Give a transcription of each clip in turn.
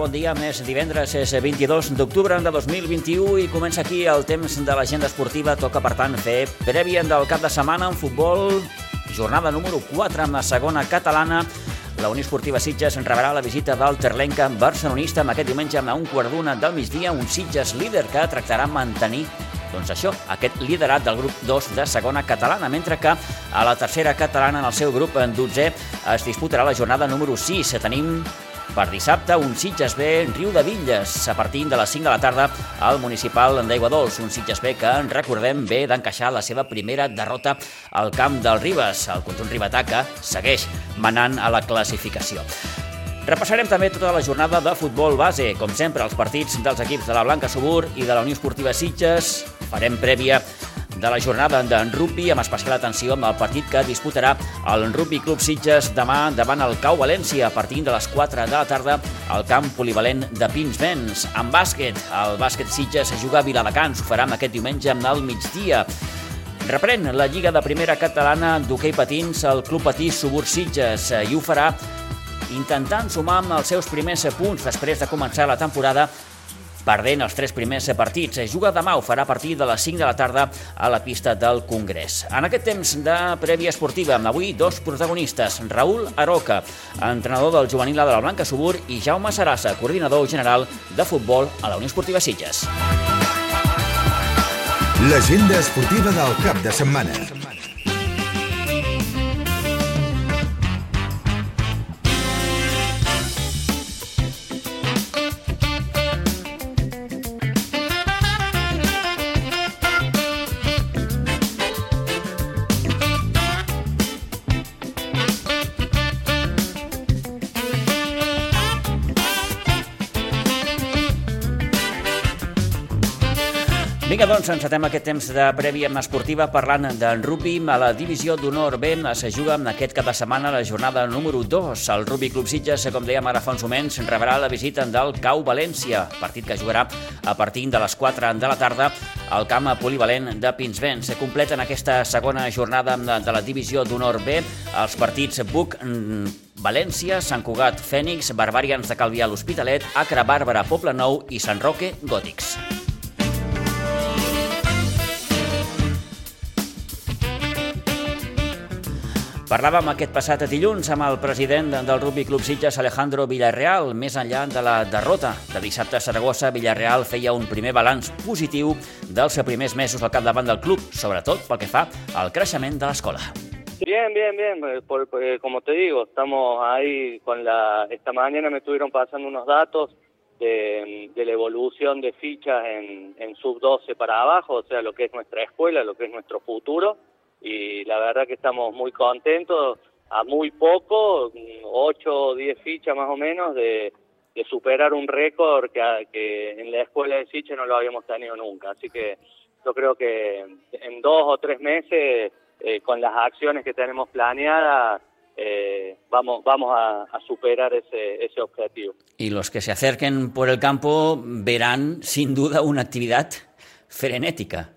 bon dia. Més divendres és 22 d'octubre de 2021 i comença aquí el temps de l'agenda esportiva. Toca, per tant, fer prèvia del cap de setmana en futbol. Jornada número 4 amb la segona catalana. La Unió Esportiva Sitges rebrà la visita del Terlenca barcelonista amb aquest diumenge a un quart d'una del migdia, un Sitges líder que tractarà mantenir doncs això, aquest liderat del grup 2 de segona catalana, mentre que a la tercera catalana, en el seu grup en 12, es disputarà la jornada número 6. Tenim per dissabte, un Sitges B Riu de Villes, a partir de les 5 de la tarda al municipal d'Aigua Dols. Un Sitges B que, recordem, bé d'encaixar la seva primera derrota al camp del Ribes. El conjunt que segueix manant a la classificació. Repassarem també tota la jornada de futbol base, com sempre, els partits dels equips de la Blanca Subur i de la Unió Esportiva Sitges. Farem prèvia de la jornada d'en rugby, amb especial atenció amb el partit que disputarà el Rugby Club Sitges demà davant el Cau València a partir de les 4 de la tarda al camp polivalent de Pinsbens. En bàsquet, el bàsquet Sitges juga a Viladecans, ho farà aquest diumenge al migdia. Reprèn la Lliga de Primera Catalana d'hoquei patins el Club Patí Subur Sitges i ho farà intentant sumar amb els seus primers punts després de començar la temporada perdent els tres primers partits. Juga demà, ho farà a partir de les 5 de la tarda a la pista del Congrés. En aquest temps de prèvia esportiva, amb avui dos protagonistes, Raül Aroca, entrenador del juvenil de la Blanca Subur, i Jaume Sarassa, coordinador general de futbol a la Unió Esportiva Sitges. L'agenda esportiva del cap de setmana. Doncs, encetem aquest temps de prèvia esportiva parlant d'en rugby. A la divisió d'honor B es juga en aquest cap de setmana la jornada número 2. El Rugby Club Sitges, com dèiem ara fa uns moments, rebrà la visita del Cau València, partit que jugarà a partir de les 4 de la tarda al camp polivalent de Pinsbens. Completen aquesta segona jornada de la divisió d'honor B els partits Buc València, Sant Cugat, Fènix, Barbarians de Calvià, l'Hospitalet, Acre, Bàrbara, Poble Nou i Sant Roque, Gòtics. Parlàvem aquest passat dilluns amb el president del Rugby Club Sitges, Alejandro Villarreal. Més enllà de la derrota de dissabte a Saragossa, Villarreal feia un primer balanç positiu dels primers mesos al capdavant del club, sobretot pel que fa al creixement de l'escola. Bien, bien, bien. Por, por, como te digo, estamos ahí con la... Esta mañana me estuvieron pasando unos datos de, de la evolución de fichas en, en sub-12 para abajo, o sea, lo que es nuestra escuela, lo que es nuestro futuro. Y la verdad que estamos muy contentos, a muy poco, 8 o 10 fichas más o menos, de, superar un récord que, que, en la escuela de Siche no lo habíamos tenido nunca. Así que yo creo que en dos o tres meses, eh, con las acciones que tenemos planeadas, eh, vamos, vamos a, a, superar ese, ese objetivo. Y los que se acerquen por el campo verán sin duda una actividad frenética.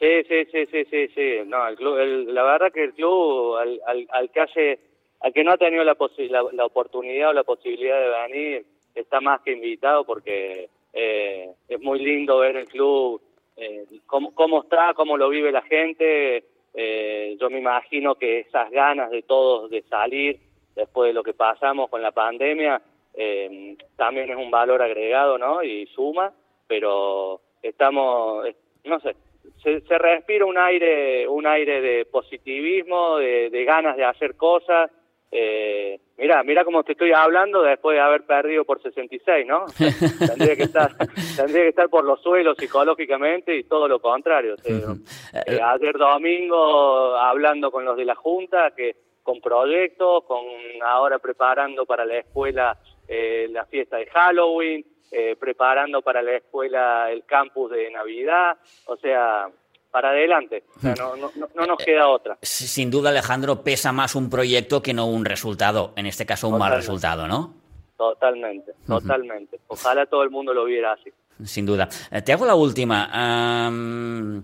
Sí, sí, sí, sí, sí, sí. No, el club, el, la verdad que el club, al, al, al que hace, al que no ha tenido la, la, la, oportunidad o la posibilidad de venir, está más que invitado porque eh, es muy lindo ver el club, eh, cómo, cómo está, cómo lo vive la gente. Eh, yo me imagino que esas ganas de todos de salir después de lo que pasamos con la pandemia eh, también es un valor agregado, ¿no? Y suma, pero estamos, no sé, se, se, respira un aire, un aire de positivismo, de, de ganas de hacer cosas. Eh, mira, mira cómo te estoy hablando después de haber perdido por 66, ¿no? tendría que estar, tendría que estar por los suelos psicológicamente y todo lo contrario. eh, ayer domingo hablando con los de la junta, que con proyectos, con ahora preparando para la escuela eh, la fiesta de Halloween, eh, preparando para la escuela el campus de Navidad, o sea, para adelante, o sea, no, no, no, nos queda otra. Sin duda, Alejandro, pesa más un proyecto que no un resultado, en este caso un totalmente. mal resultado, ¿no? Totalmente, totalmente. Uh -huh. Ojalá todo el mundo lo viera así. Sin duda. Te hago la última. Um,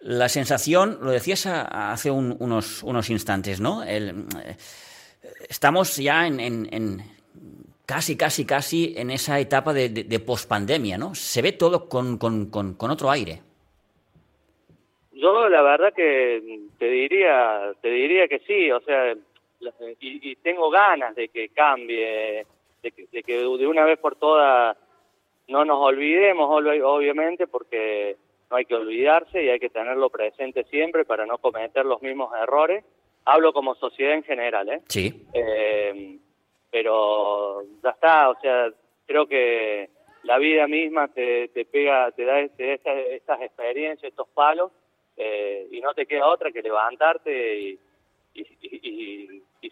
la sensación, lo decías hace un, unos, unos instantes, ¿no? El, estamos ya en, en, en casi, casi, casi en esa etapa de, de, de pospandemia, ¿no? Se ve todo con, con, con, con otro aire. Yo la verdad que te diría, te diría que sí, o sea, y, y tengo ganas de que cambie, de que, de que de una vez por todas no nos olvidemos, obviamente, porque no hay que olvidarse y hay que tenerlo presente siempre para no cometer los mismos errores. Hablo como sociedad en general, ¿eh? Sí. Eh, pero ya está, o sea, creo que la vida misma te, te pega, te da, te da estas, estas experiencias, estos palos, eh, y no te queda otra que levantarte y,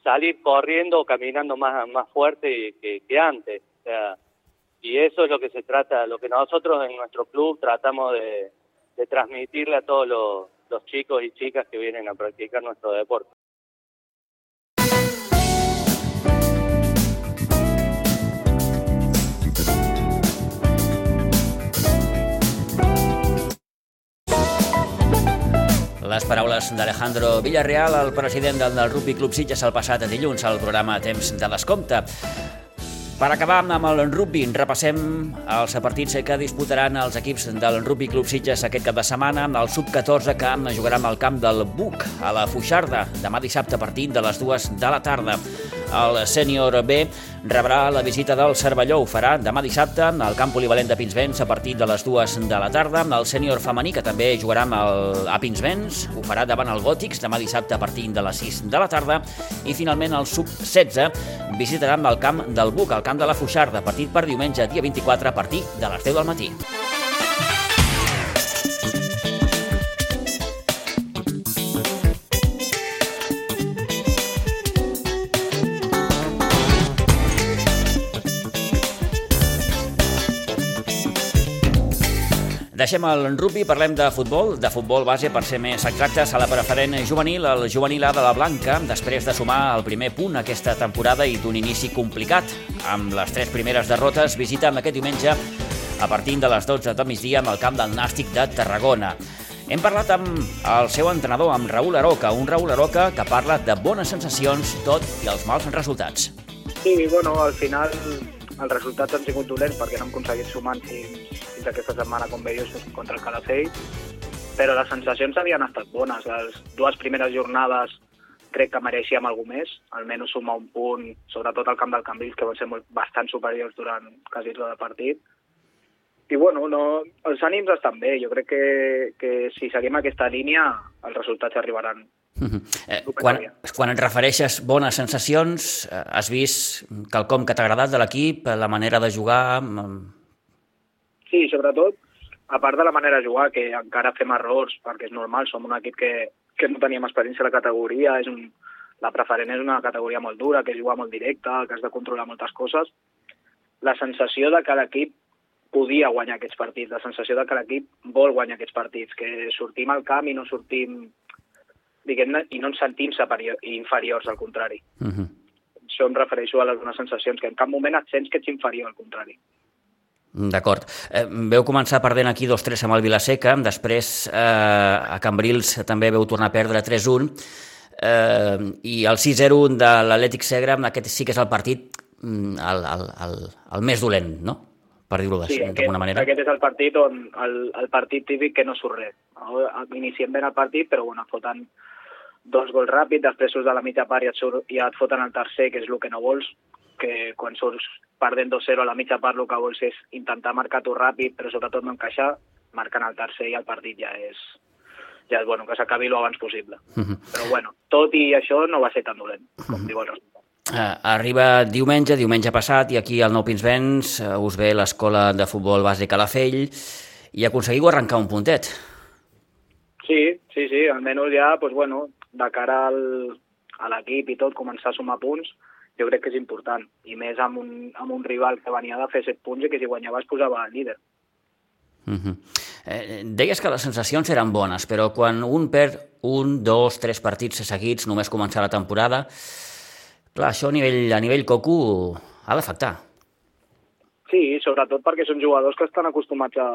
salir corriendo o caminando más, más fuerte que, que antes. O sea, y eso es lo que se trata, lo que nosotros en nuestro club tratamos de, transmitirle a todos los chicos y chicas que vienen a practicar nuestro deporte. Les paraules d'Alejandro Villarreal, el president del, Rugby Club Sitges el passat dilluns al programa Temps de Descompte. Per acabar amb el rugby, repassem els partits que disputaran els equips del Rugby Club Sitges aquest cap de setmana. El sub-14 que jugarà al camp del Buc, a la Fuixarda, demà dissabte a partir de les dues de la tarda. El sènior B rebrà la visita del Cervelló. Ho farà demà dissabte al camp polivalent de Pinsbens a partir de les dues de la tarda. El sènior femení, que també jugarà amb el, a Pinsbens, ho farà davant el Gòtics demà dissabte a partir de les 6 de la tarda. I finalment el sub-16 visitarà el camp del Buc, al camp de la Fuixarda, partit per diumenge, dia 24, a partir de les 10 del matí. Deixem el rugby, parlem de futbol, de futbol base, per ser més exactes, a la preferent juvenil, el juvenil A de la Blanca, després de sumar el primer punt aquesta temporada i d'un inici complicat, amb les tres primeres derrotes, visita aquest diumenge a partir de les 12 del migdia amb el camp del Nàstic de Tarragona. Hem parlat amb el seu entrenador, amb Raül Aroca, un Raül Aroca que parla de bones sensacions, tot i els mals resultats. Sí, bueno, al final els resultats han sigut dolents perquè no hem aconseguit sumar fins, fins aquesta setmana, com veieu, contra el Calafell, però les sensacions havien estat bones. Les dues primeres jornades crec que mereixíem alguna més, almenys sumar un punt, sobretot al camp del Cambrils, que van ser molt, bastant superiors durant quasi tot el partit. I bueno, no, els ànims estan bé. Jo crec que, que si seguim aquesta línia, els resultats arribaran Eh, quan, quan et refereixes bones sensacions, eh, has vist quelcom que t'ha agradat de l'equip, la manera de jugar... Sí, sobretot, a part de la manera de jugar, que encara fem errors, perquè és normal, som un equip que, que no teníem experiència a la categoria, és un, la preferent és una categoria molt dura, que juga molt directe, que has de controlar moltes coses. La sensació de que l'equip podia guanyar aquests partits, la sensació de que l'equip vol guanyar aquests partits, que sortim al camp i no sortim diguem-ne, i no ens sentim inferiors, al contrari. Uh -huh. Això em refereixo a bones sensacions, que en cap moment et sents que ets inferior, al contrari. D'acord. Eh, veu començar perdent aquí 2-3 amb el Vilaseca, després eh, a Cambrils també veu tornar a perdre 3-1, eh, i el 6-0 de l'Atlètic Segre, aquest sí que és el partit mm, el, el, el, el més dolent, no? Per dir-ho sí, d'alguna manera. Aquest és el partit on el, el partit típic que no surt res. No? Iniciem ben el partit, però bueno, foten dos gols ràpids, després surts de la mitja part i et, surt, i et foten el tercer, que és el que no vols, que quan surts perdent 2-0 a la mitja part el que vols és intentar marcar tu ràpid, però sobretot no encaixar, marcant el tercer i el partit ja és, ja és bueno, que s'acabi lo abans possible. Uh -huh. Però bueno, tot i això no va ser tan dolent, com uh -huh. diu el resultat. Uh, arriba diumenge, diumenge passat, i aquí al Nou Pinsbens uh, us ve l'escola de futbol bàsic Calafell i aconseguiu arrencar un puntet. Sí, sí, sí, almenys ja, pues bueno, de cara al, a l'equip i tot, començar a sumar punts, jo crec que és important. I més amb un, amb un rival que venia de fer 7 punts i que si guanyava es posava líder. Uh -huh. eh, deies que les sensacions eren bones, però quan un perd un, dos, tres partits seguits, només començar la temporada, clar, això a nivell, a nivell coco ha d'afectar. Sí, sobretot perquè són jugadors que estan acostumats a,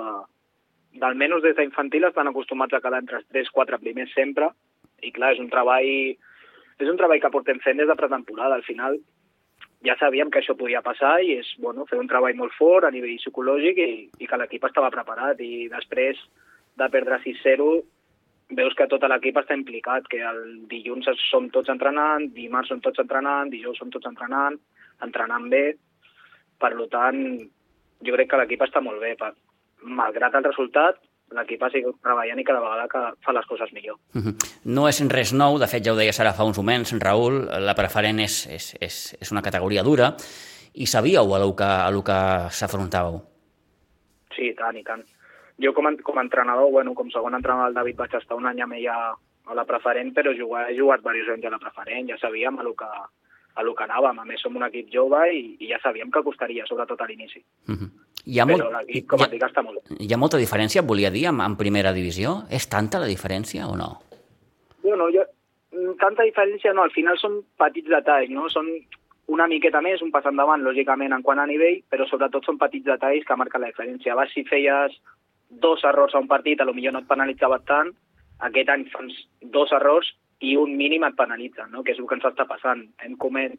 d'almenys des d'infantil estan acostumats a quedar entre els 3-4 primers sempre, i clar, és un treball és un treball que portem fent des de pretemporada. Al final, ja sabíem que això podia passar i és bueno, fer un treball molt fort a nivell psicològic i, i que l'equip estava preparat i després de perdre 6-0 veus que tot l'equip està implicat, que el dilluns som tots entrenant, dimarts som tots entrenant, dijous som tots entrenant, entrenant bé, per tant, jo crec que l'equip està molt bé. Per, malgrat el resultat, l'equip ha sigut treballant i cada vegada que fa les coses millor. Uh -huh. No és res nou, de fet ja ho deia ara fa uns moments, Raül, la preferent és, és, és, és una categoria dura, i sabíeu a lo que, a lo que s'afrontàveu? Sí, tant i tant. Jo com a, com a entrenador, bueno, com segon entrenador del David vaig estar un any amb ella a la preferent, però jugar, he jugat diversos anys a la preferent, ja sabíem a lo que, a lo que anàvem. A més, som un equip jove i, i ja sabíem que costaria, sobretot a l'inici. Uh -huh. Hi ha molt... Però l'equip, com a dic, està molt bé. Hi ha molta diferència, volia dir, en, en primera divisió? És tanta la diferència o no? Bueno, jo, tanta diferència no, al final són petits detalls, no? Són una miqueta més, un pas endavant, lògicament, en quant a nivell, però sobretot són petits detalls que marquen la diferència. Abans, si feies dos errors a un partit, a lo millor no et penalitzava tant, aquest any fas dos errors i un mínim et penalitza, no? que és el que ens està passant. Hem comet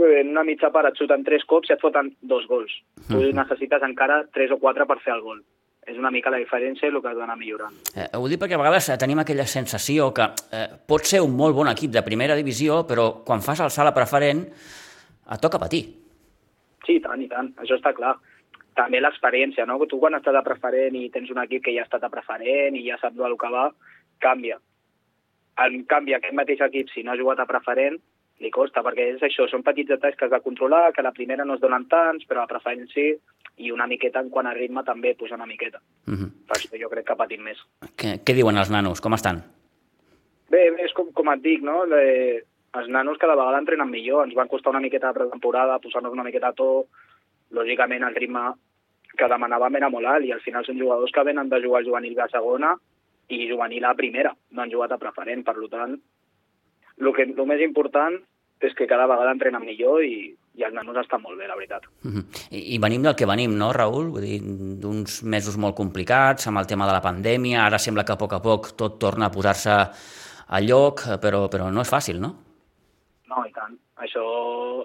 en una mitja part et xuten tres cops i et foten dos gols. Tu mm -hmm. necessites encara tres o quatre per fer el gol. És una mica la diferència i el que has d'anar millorant. Eh, ho dic perquè a vegades tenim aquella sensació que eh, pot ser un molt bon equip de primera divisió, però quan fas el salt a preferent et toca patir. Sí, i tant, i tant. Això està clar. També l'experiència, no? Tu quan estàs a preferent i tens un equip que ja ha estat a preferent i ja saps el que va, canvia. En canvi, aquest mateix equip, si no ha jugat a preferent, li costa, perquè és això, són petits detalls que has de controlar, que a la primera no es donen tants, però a la preferent sí, i una miqueta en quant a ritme també puja una miqueta. Uh mhm. -huh. Per això jo crec que patim més. Què, què diuen els nanos? Com estan? Bé, bé és com, com et dic, no? De, els nanos cada vegada entrenen millor, ens van costar una miqueta de pretemporada, posar-nos una miqueta a to, lògicament el ritme que demanàvem era molt alt, i al final són jugadors que venen de jugar juvenil a segona i juvenil a primera, no han jugat a preferent, per tant, el, que, el més important és que cada vegada entrenen millor i, i els nanos estan molt bé, la veritat. Uh -huh. I, I venim del que venim, no, Raül? Vull dir, d'uns mesos molt complicats, amb el tema de la pandèmia, ara sembla que a poc a poc tot torna a posar-se a lloc, però, però no és fàcil, no? No, i tant. Això,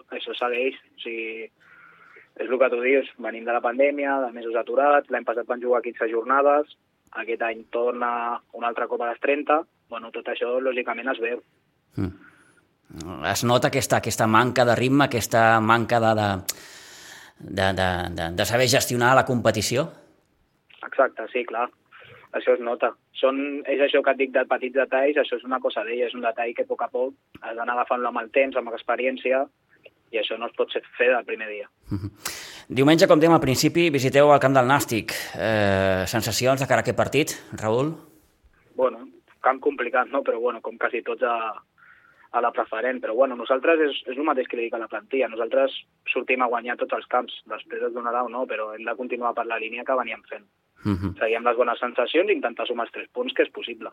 això segueix. O sigui, és el que tu dius, venim de la pandèmia, de mesos aturats, l'any passat van jugar 15 jornades, aquest any torna una altra Copa dels 30, bueno, tot això lògicament es veu. Mm. Es nota aquesta, aquesta manca de ritme, aquesta manca de, de, de, de, de, de saber gestionar la competició? Exacte, sí, clar. Això es nota. Són, és això que et dic de petits detalls, això és una cosa d'ella, és un detall que a poc a poc has d'anar agafant-lo amb el temps, amb l'experiència, i això no es pot fer del primer dia. Mm -hmm. Diumenge, com dèiem al principi, visiteu el camp del Nàstic. Eh, sensacions de cara a aquest partit, Raül? Bueno, camp complicat, no? Però bueno, com quasi tots a, a la preferent, però bueno, nosaltres és, és el mateix que li dic a la plantilla, nosaltres sortim a guanyar tots els camps, després es donarà o no, però hem de continuar per la línia que veníem fent. Uh mhm. -huh. Seguim les bones sensacions i intentar sumar els tres punts, que és possible.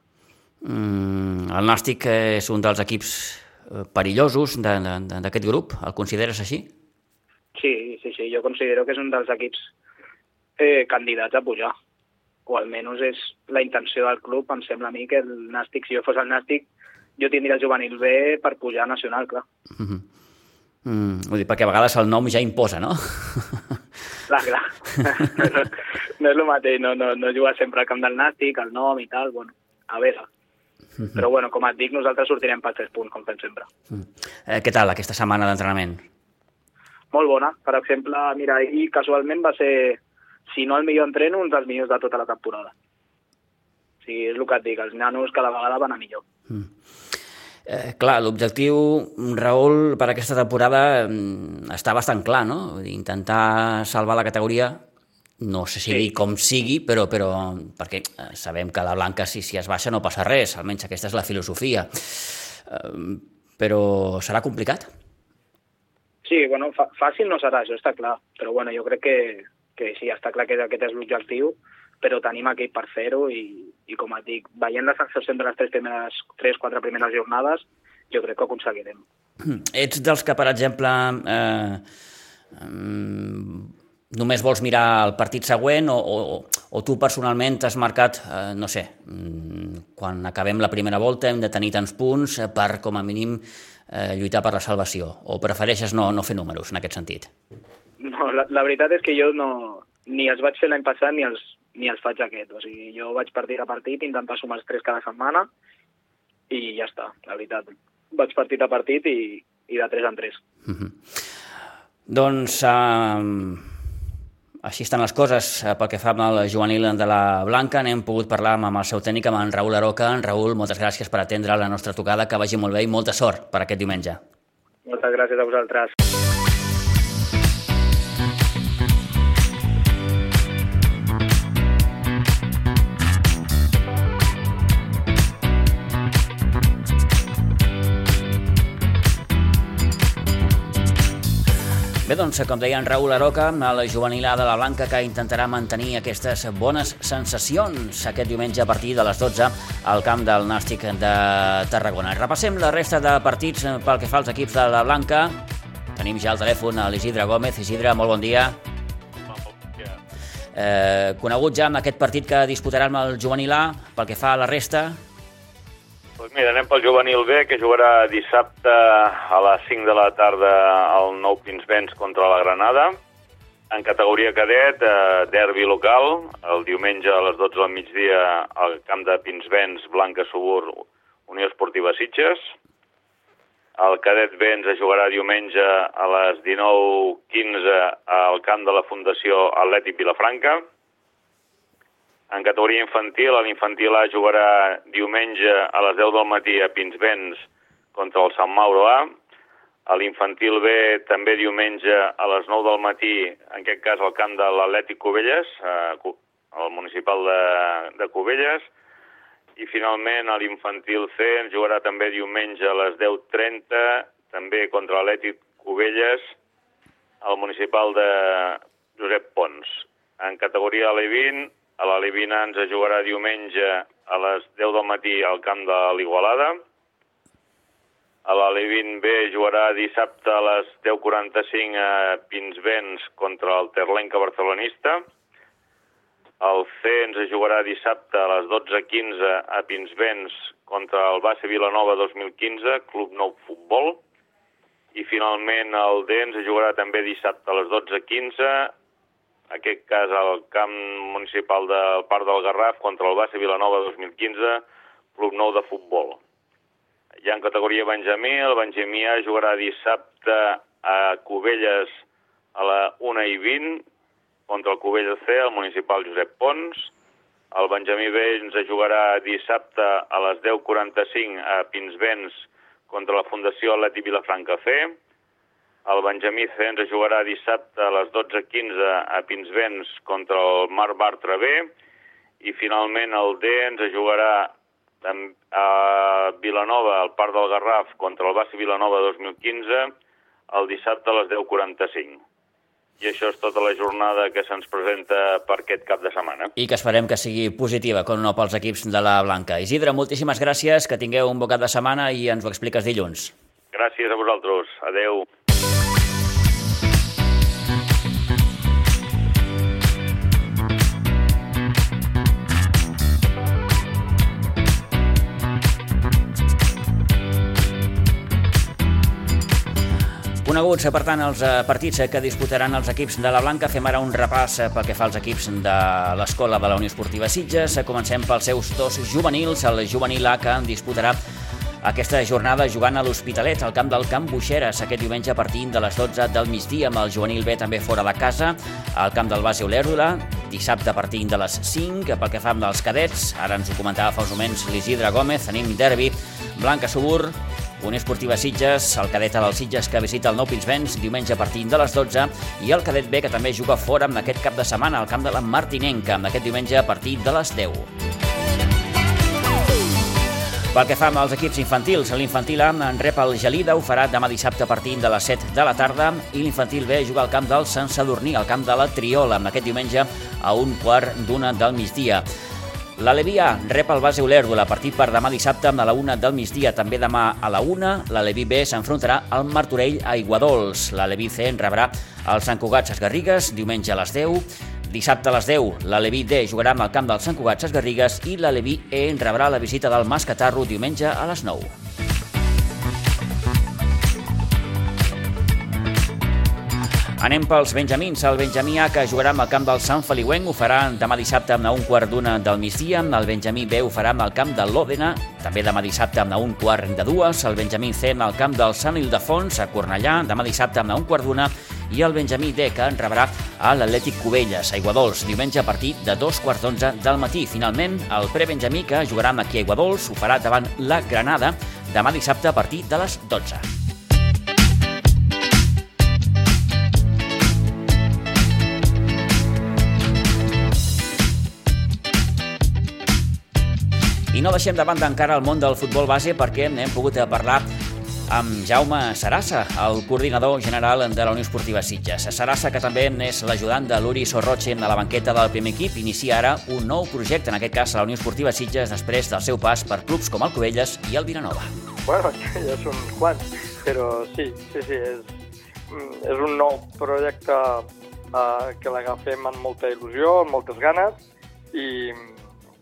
Mm, el Nàstic és un dels equips perillosos d'aquest grup, el consideres així? Sí, sí, sí, jo considero que és un dels equips eh, candidats a pujar, o almenys és la intenció del club, em sembla a mi que el Nàstic, si jo fos el Nàstic, jo tindria el juvenil B per pujar a nacional, clar. Mm -hmm. mm, vull dir, perquè a vegades el nom ja imposa, no? Clar, clar. no, no, és el mateix, no, no, no jugar sempre al camp del Nàstic, el nom i tal, bueno, a veure. Mm -hmm. Però bueno, com et dic, nosaltres sortirem per tres punts, com fem sempre. Mm. Eh, què tal aquesta setmana d'entrenament? Molt bona. Per exemple, mira, ahir casualment va ser, si no el millor entreno, un dels millors de tota la temporada. O sigui, és el que et dic, els nanos cada vegada van a millor. Mm. Eh, clar, l'objectiu, Raül, per aquesta temporada mm, està bastant clar, no? Intentar salvar la categoria, no sé si sí. dir com sigui, però, però perquè eh, sabem que la Blanca, si, si es baixa, no passa res, almenys aquesta és la filosofia. Eh, però serà complicat? Sí, bueno, fàcil no serà, això està clar, però bueno, jo crec que, que sí, està clar que aquest és l'objectiu, però tenim equip per fer-ho i, i com et dic, veient les sensacions de les tres primeres, tres, quatre primeres jornades, jo crec que ho aconseguirem. Ets dels que, per exemple, eh, només vols mirar el partit següent o, o, o tu personalment t'has marcat, eh, no sé, mm, quan acabem la primera volta hem de tenir tants punts per, com a mínim, eh, lluitar per la salvació? O prefereixes no, no fer números en aquest sentit? No, la, la veritat és que jo no, ni els vaig fer l'any passat ni els, ni els faig aquest. O sigui, jo vaig partit a partit, intentar sumar els tres cada setmana i ja està, la veritat. Vaig partit a partit i, i de tres en tres. Mm -hmm. Doncs uh, així estan les coses uh, pel que fa amb el juvenil de la Blanca. N'hem pogut parlar amb el seu tècnic, amb en Raül Aroca. En Raül, moltes gràcies per atendre la nostra tocada, que vagi molt bé i molta sort per aquest diumenge. Moltes gràcies a vosaltres. Bé, doncs, com deia en Raül Aroca, el juvenil A de la Blanca que intentarà mantenir aquestes bones sensacions aquest diumenge a partir de les 12 al camp del Nàstic de Tarragona. Repassem la resta de partits pel que fa als equips de la Blanca. Tenim ja al telèfon a l'Isidre Gómez. Isidre, molt bon dia. Eh, conegut ja amb aquest partit que disputaran el juvenil A, pel que fa a la resta, doncs mira, anem pel juvenil B, que jugarà dissabte a les 5 de la tarda al Nou Pinsbens contra la Granada. En categoria cadet, eh, derbi local, el diumenge a les 12 del migdia al camp de Pinsbens, Blanca Subur, Unió Esportiva Sitges. El cadet B ens jugarà diumenge a les 19.15 al camp de la Fundació Atlètic Vilafranca. En categoria infantil, l'infantil A jugarà diumenge a les 10 del matí a Pinsbens contra el Sant Mauro A. L'infantil B també diumenge a les 9 del matí, en aquest cas al camp de l'Atlètic Cubelles, al municipal de, de Cubelles. I finalment l'infantil C jugarà també diumenge a les 10.30, també contra l'Atlètic Cubelles, al municipal de Josep Pons. En categoria L20 a la Livina ens jugarà diumenge a les 10 del matí al camp de l'Igualada. A la Livin B jugarà dissabte a les 10.45 a Pinsbens contra el Terlenca barcelonista. El C ens jugarà dissabte a les 12.15 a Pinsbens contra el Base Vilanova 2015, Club Nou Futbol. I finalment el D ens jugarà també dissabte a les 12.15 aquest cas al camp municipal del Parc del Garraf contra el Base Vilanova 2015, Club Nou de Futbol. Ja en categoria Benjamí, el Benjamí A jugarà dissabte a Cubelles a la 1 i 20 contra el Cubelles C, el municipal Josep Pons. El Benjamí B ens jugarà dissabte a les 10.45 a Pinsbens contra la Fundació Atleti Vilafranca C. El Benjamí C ens jugarà dissabte a les 12.15 a Pinsbens contra el Mar Bartra B i finalment el D ens jugarà a Vilanova, al Parc del Garraf, contra el Basi Vilanova 2015 el dissabte a les 10.45. I això és tota la jornada que se'ns presenta per aquest cap de setmana. I que esperem que sigui positiva, com no, pels equips de la Blanca. Isidre, moltíssimes gràcies, que tingueu un bon cap de setmana i ens ho expliques dilluns. Gràcies a vosaltres. Adeu. Coneguts, per tant, els partits que disputaran els equips de la Blanca. Fem ara un repàs pel que fa als equips de l'Escola de la Unió Esportiva Sitges. Comencem pels seus dos juvenils. El juvenil A que disputarà aquesta jornada jugant a l'Hospitalet, al camp del Camp Buixeres, aquest diumenge a partir de les 12 del migdia, amb el juvenil B també fora de casa, al camp del base Olèrdula, dissabte a partir de les 5, pel que fa amb els cadets, ara ens ho comentava fa uns moments l'Isidre Gómez, tenim derbi, Blanca Subur, Unió Esportiva Sitges, el cadet del Sitges que visita el Nou Pinsbens diumenge a partir de les 12 i el cadet B que també juga fora amb aquest cap de setmana al camp de la Martinenca, amb aquest diumenge a partir de les 10. Pel que fa amb els equips infantils, l'infantil A en rep el Gelida, ho farà demà dissabte a partir de les 7 de la tarda i l'infantil B juga al camp del Sant Sadurní, al camp de la Triola, amb aquest diumenge a un quart d'una del migdia. L'Alevi A rep el base la partit per demà dissabte a la 1 del migdia. També demà a la 1, l'Alevi B s'enfrontarà al Martorell a Iguadols. L'Alevi C en rebrà el Sant Cugat Garrigues diumenge a les 10. Dissabte a les 10, l'Alevi D jugarà amb el camp del Sant Cugat Garrigues i l'Alevi E en rebrà la visita del Mascatarro diumenge a les 9. Anem pels benjamins. El benjamí A, que jugarà amb el camp del Sant Feliuenc, ho farà demà dissabte amb un quart d'una del migdia. El benjamí B ho farà amb el camp de l'Òdena, també demà dissabte amb un quart de dues. El benjamí C amb el camp del Sant Ildefons, a Cornellà, demà dissabte amb un quart d'una. I el benjamí D, que en rebrà a l'Atlètic Cubelles, a Iguadols, diumenge a partir de dos quarts d'onze del matí. Finalment, el prebenjamí, que jugarà amb aquí a Iguadols, ho farà davant la Granada, demà dissabte a partir de les 12. No deixem de banda encara el món del futbol base perquè hem pogut parlar amb Jaume Sarassa, el coordinador general de la Unió Esportiva Sitges. Sarassa, que també és l'ajudant de l'Uri Sorroche a la banqueta del primer equip, inicia ara un nou projecte, en aquest cas a la Unió Esportiva Sitges, després del seu pas per clubs com el Covelles i el Vilanova. Bueno, ja són quants, però sí, sí, sí, és, és un nou projecte eh, que l'agafem amb molta il·lusió, amb moltes ganes, i,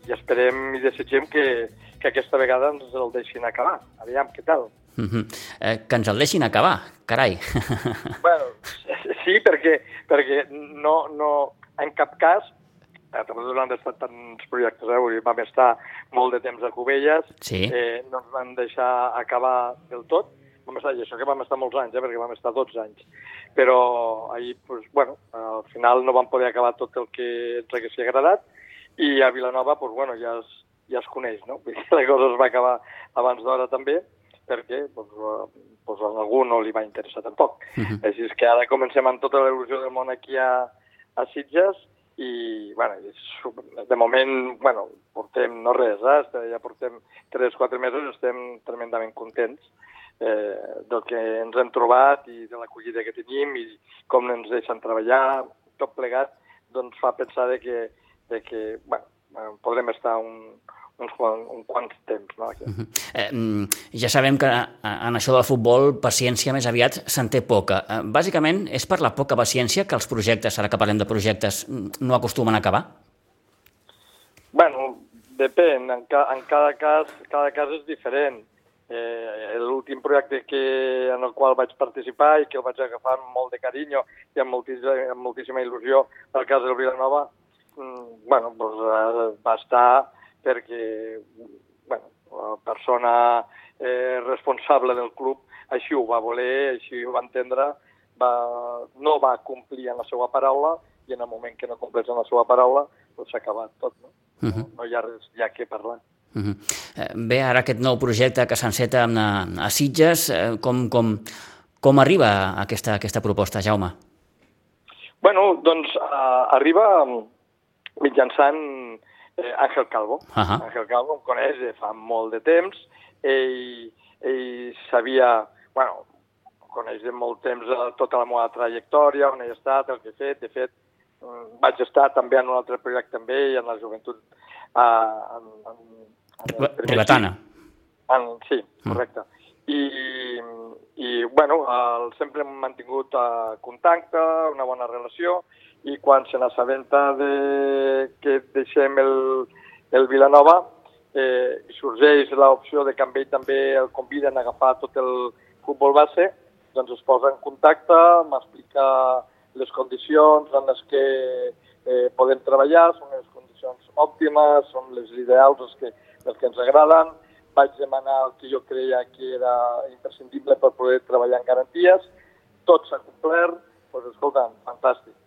i esperem i desitgem que, que aquesta vegada ens el deixin acabar. Aviam, què tal? Uh -huh. eh, que ens el deixin acabar, carai. bueno, sí, perquè, perquè no, no, en cap cas, eh, nosaltres no han estat tants projectes, eh? Vam estar molt de temps a Cubelles, sí. eh, no ens van deixar acabar del tot, vam estar, i això que vam estar molts anys, eh, perquè vam estar 12 anys, però ahir, pues, bueno, al final no vam poder acabar tot el que ens haguessin agradat, i a Vilanova, doncs, bueno, ja es, ja es coneix, no? La cosa es va acabar abans d'hora també, perquè doncs, doncs a algú no li va interessar tampoc. Uh -huh. Així és que ara comencem amb tota l'evolució del món aquí a, a Sitges i, bueno, de moment, bueno, portem no res, eh? ja portem 3-4 mesos estem tremendament contents eh, del que ens hem trobat i de l'acollida que tenim i com ens deixen treballar, tot plegat, doncs fa pensar de que de que bueno, podrem estar un, uns, un quants temps. No, aquí. Uh -huh. eh, ja sabem que eh, en això del futbol paciència més aviat se'n té poca. Eh, bàsicament és per la poca paciència que els projectes, ara que parlem de projectes, no acostumen a acabar? Bueno, depèn. En, ca, en cada, cas, cada cas és diferent. Eh, L'últim projecte que, en el qual vaig participar i que el vaig agafar amb molt de carinyo i amb moltíssima, amb moltíssima il·lusió, el cas del Vilanova, mm, bueno, pues, eh, va estar perquè bueno, la persona eh, responsable del club així ho va voler, així ho va entendre, va, no va complir en la seva paraula i en el moment que no compleix en la seva paraula doncs s'ha acabat tot. No? Uh -huh. no, no hi ha res ja que parlar. Uh -huh. Bé, ara aquest nou projecte que s'enceta a, a Sitges, eh, com, com, com arriba aquesta, aquesta proposta, Jaume? Bueno, doncs uh, arriba mitjançant eh, Àngel Calvo. Uh -huh. Àngel Calvo em coneix de fa molt de temps. Ell, ell sabia, bueno, coneix de molt temps eh, tota la meva trajectòria, on he estat, el que he fet. De fet, mm, vaig estar també en un altre projecte amb ell, en la joventut... Eh, en, en, en sí, correcte. Mm. I, i bueno, el, sempre hem mantingut uh, contacte, una bona relació, i quan se n'assabenta de que deixem el, el Vilanova eh, sorgeix l'opció de que amb ell també el conviden a agafar tot el futbol base, doncs es posa en contacte, m'explica les condicions en les que eh, podem treballar, són les condicions òptimes, són les ideals, les que, les que ens agraden, vaig demanar el que jo creia que era imprescindible per poder treballar en garanties, tot s'ha complert, doncs escolta, fantàstic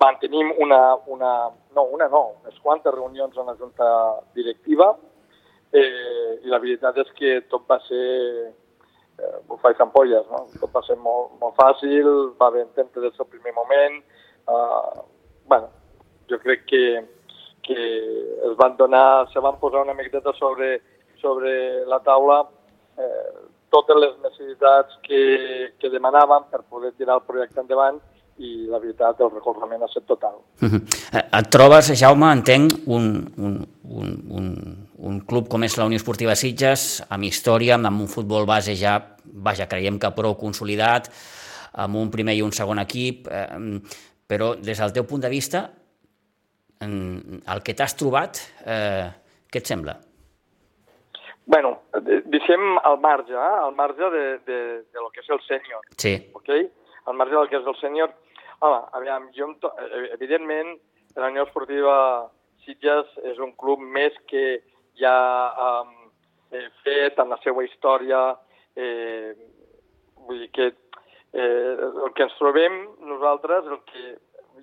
mantenim una, una, no, una no, unes quantes reunions en la junta directiva eh, i la veritat és que tot va ser eh, bufar ampolles, no? Tot va ser molt, molt fàcil, va haver entendre des del primer moment. Eh, bueno, jo crec que, que es van donar, se van posar una miqueta sobre, sobre la taula eh, totes les necessitats que, que demanaven per poder tirar el projecte endavant i la veritat el recolzament ha estat total. Uh -huh. Et trobes, Jaume, entenc, un, un, un, un, un club com és la Unió Esportiva Sitges, amb història, amb un futbol base ja, vaja, creiem que prou consolidat, amb un primer i un segon equip, eh, però des del teu punt de vista, el que t'has trobat, eh, què et sembla? bueno, deixem al marge, eh? al marge de, de, de lo que és el sènior. Sí. Ok? Al marge del que és el sènior. Home, aviam, jo, eh, evidentment, la Unió Esportiva Sitges és un club més que ja ha eh, fet en la seva història, eh, vull dir que eh, el que ens trobem nosaltres, el que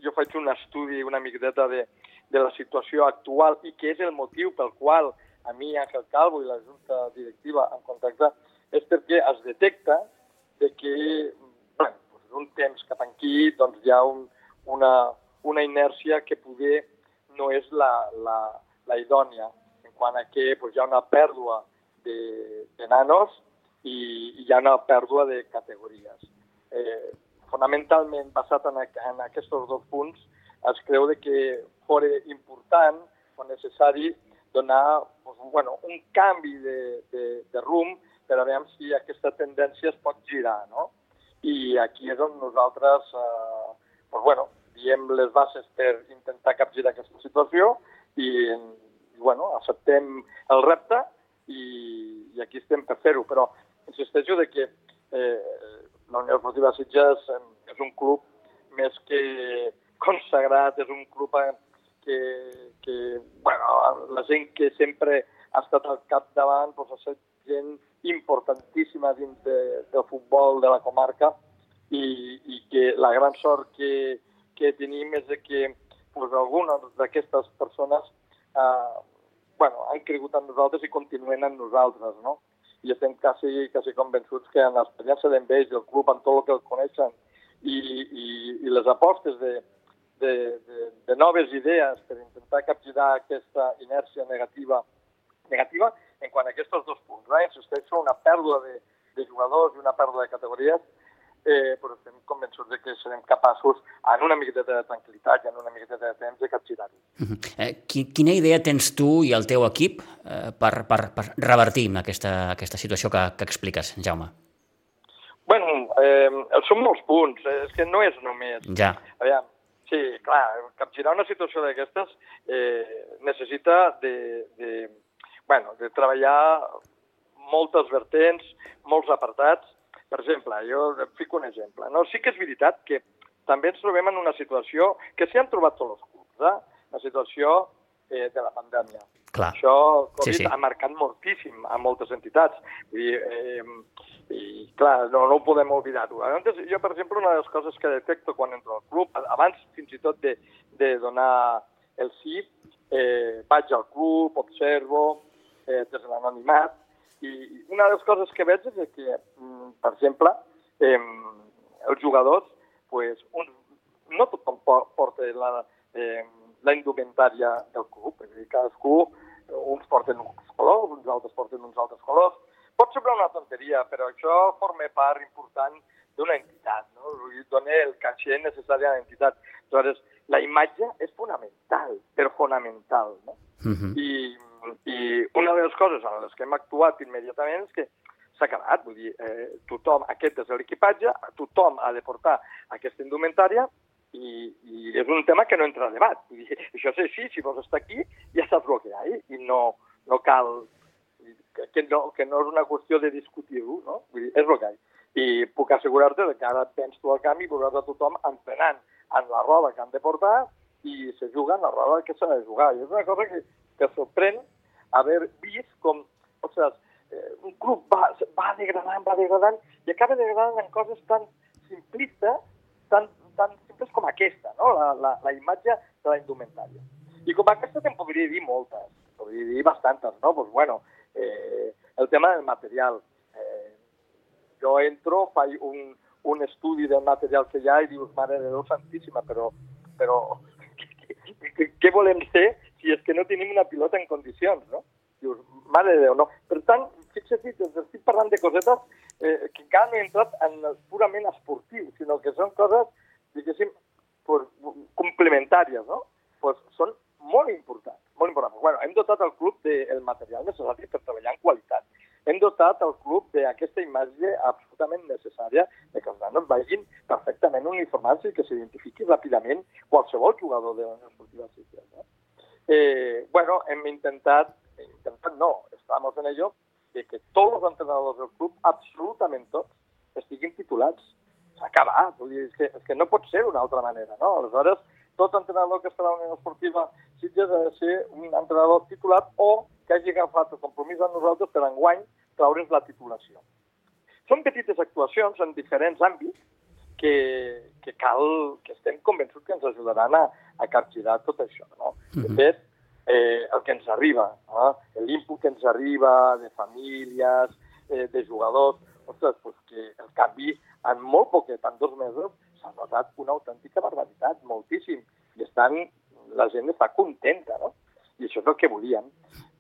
jo faig un estudi una miqueta de, de la situació actual i que és el motiu pel qual a mi, Àngel Calvo i la Junta Directiva en contacte, és perquè es detecta de que bueno, doncs un temps cap aquí doncs hi ha un, una, una inèrcia que poder no és la, la, la idònia, en quant a que doncs, hi ha una pèrdua de, de nanos i, i hi ha una pèrdua de categories. Eh, fonamentalment, basat en, en aquests dos punts, es creu de que fos important o necessari donar doncs, bueno, un canvi de, de, de rumb per a veure si aquesta tendència es pot girar, no? I aquí és on nosaltres, eh, doncs, bueno, diem les bases per intentar capgirar aquesta situació i, i bueno, acceptem el repte i, i aquí estem per fer-ho. Però insisteixo de que eh, la Unió Esportiva Sitges eh, és un club més que consagrat, és un club que, que bueno, la gent que sempre ha estat al capdavant doncs, ha estat gent importantíssima dins de, del futbol de la comarca i, i que la gran sort que, que tenim és que doncs, algunes d'aquestes persones eh, bueno, han cregut en nosaltres i continuen en nosaltres, no? I estem quasi, quasi convençuts que en l'experiència d'enveig del club, en tot el que el coneixen i, i, i les apostes de, de, de, de noves idees per intentar capgirar aquesta inèrcia negativa negativa en quant a aquests dos punts. Eh? Insisteixo, una pèrdua de, de jugadors i una pèrdua de categories, eh, però estem convençuts de que serem capaços, en una miqueta de tranquil·litat i en una miqueta de temps, de capgirar-ho. Uh -huh. eh, quina idea tens tu i el teu equip eh, per, per, per revertir aquesta, aquesta situació que, que expliques, Jaume? Bueno, eh, són molts punts, eh, és que no és només... Ja. Aviam, Sí, clar, capgirar una situació d'aquestes eh, necessita de, de, bueno, de treballar moltes vertents, molts apartats. Per exemple, jo fico un exemple. No? Sí que és veritat que també ens trobem en una situació que s'hi han trobat tots els clubs, eh? la situació eh, de la pandèmia. Clar. Això Covid Sí, sí. ha marcat moltíssim a moltes entitats. Dir, eh, i clar, no, no ho podem oblidar-ho. Jo, per exemple, una de les coses que detecto quan entro al club, abans fins i tot de, de donar el sí, eh, vaig al club, observo, eh, des de l'anonimat, i una de les coses que veig és que, mm, per exemple, eh, els jugadors, pues, un, no tothom porta la, eh, la indumentària del club, és a dir, cadascú, uns porten uns colors, uns altres porten uns altres colors, Pot semblar una tonteria, però això forma part important d'una entitat, no? Dona el caché necessari a l'entitat. Aleshores, la imatge és fonamental, però fonamental, no? Uh -huh. I, I una de les coses en les que hem actuat immediatament és que s'ha acabat, vull dir, eh, tothom, aquest és l'equipatge, tothom ha de portar aquesta indumentària i, i és un tema que no entra a debat. Vull dir, això és així, si vols estar aquí, ja saps el que hi ha, i no, no cal que no, que no és una qüestió de discutir-ho, no? Vull dir, és el que hi I puc assegurar-te que ara tens tu al camp i veuràs a tothom entrenant en la roda que han de portar i se juga en la roda que s'ha de jugar. I és una cosa que, que sorprèn haver vist com, ostres, eh, un club va, va degradant, va degradant i acaba degradant en coses tan simplistes, tan, tan simples com aquesta, no? la, la, la imatge de la indumentària. I com aquesta te'n podria dir moltes, podria dir bastantes, no? Pues bueno, eh, el tema del material. Eh, jo entro, faig un, un estudi del material que hi ha i dius, mare de Déu santíssima, però, però què volem ser si és que no tenim una pilota en condicions, no? Dius, mare de Déu, no. Per tant, fixa't, estic parlant de cosetes eh, que encara no he entrat en el purament esportiu, sinó que són coses, diguéssim, pues, complementàries, no? Pues són molt importants, molt important. Bueno, hem dotat el club del material necessari per treballar en qualitat. Hem dotat el club d'aquesta imatge absolutament necessària de que els nanos vagin perfectament uniformats i que s'identifiqui ràpidament qualsevol jugador de Unió Esportiva Sitges. No? Bueno, hem intentat, intentat no, estamos en ello, de que tots els entrenadors del club, absolutament tots, estiguin titulats. S'ha acabat, vull dir, és que, és que no pot ser d'una altra manera, no? Aleshores, tot entrenador que estarà a la Unió Esportiva Sitges ha de ser un entrenador titulat o que hagi agafat el compromís amb nosaltres per enguany traure's la titulació. Són petites actuacions en diferents àmbits que, que cal, que estem convençuts que ens ajudaran a, a capgirar tot això. No? De Mhm. fet, eh, el que ens arriba, no? l'input que ens arriba de famílies, eh, de jugadors, ostres, pues que el canvi en molt poquet, en dos mesos, s'ha notat una autèntica barbaritat, moltíssim, i estan, la gent està contenta, no? I això és el que volíem.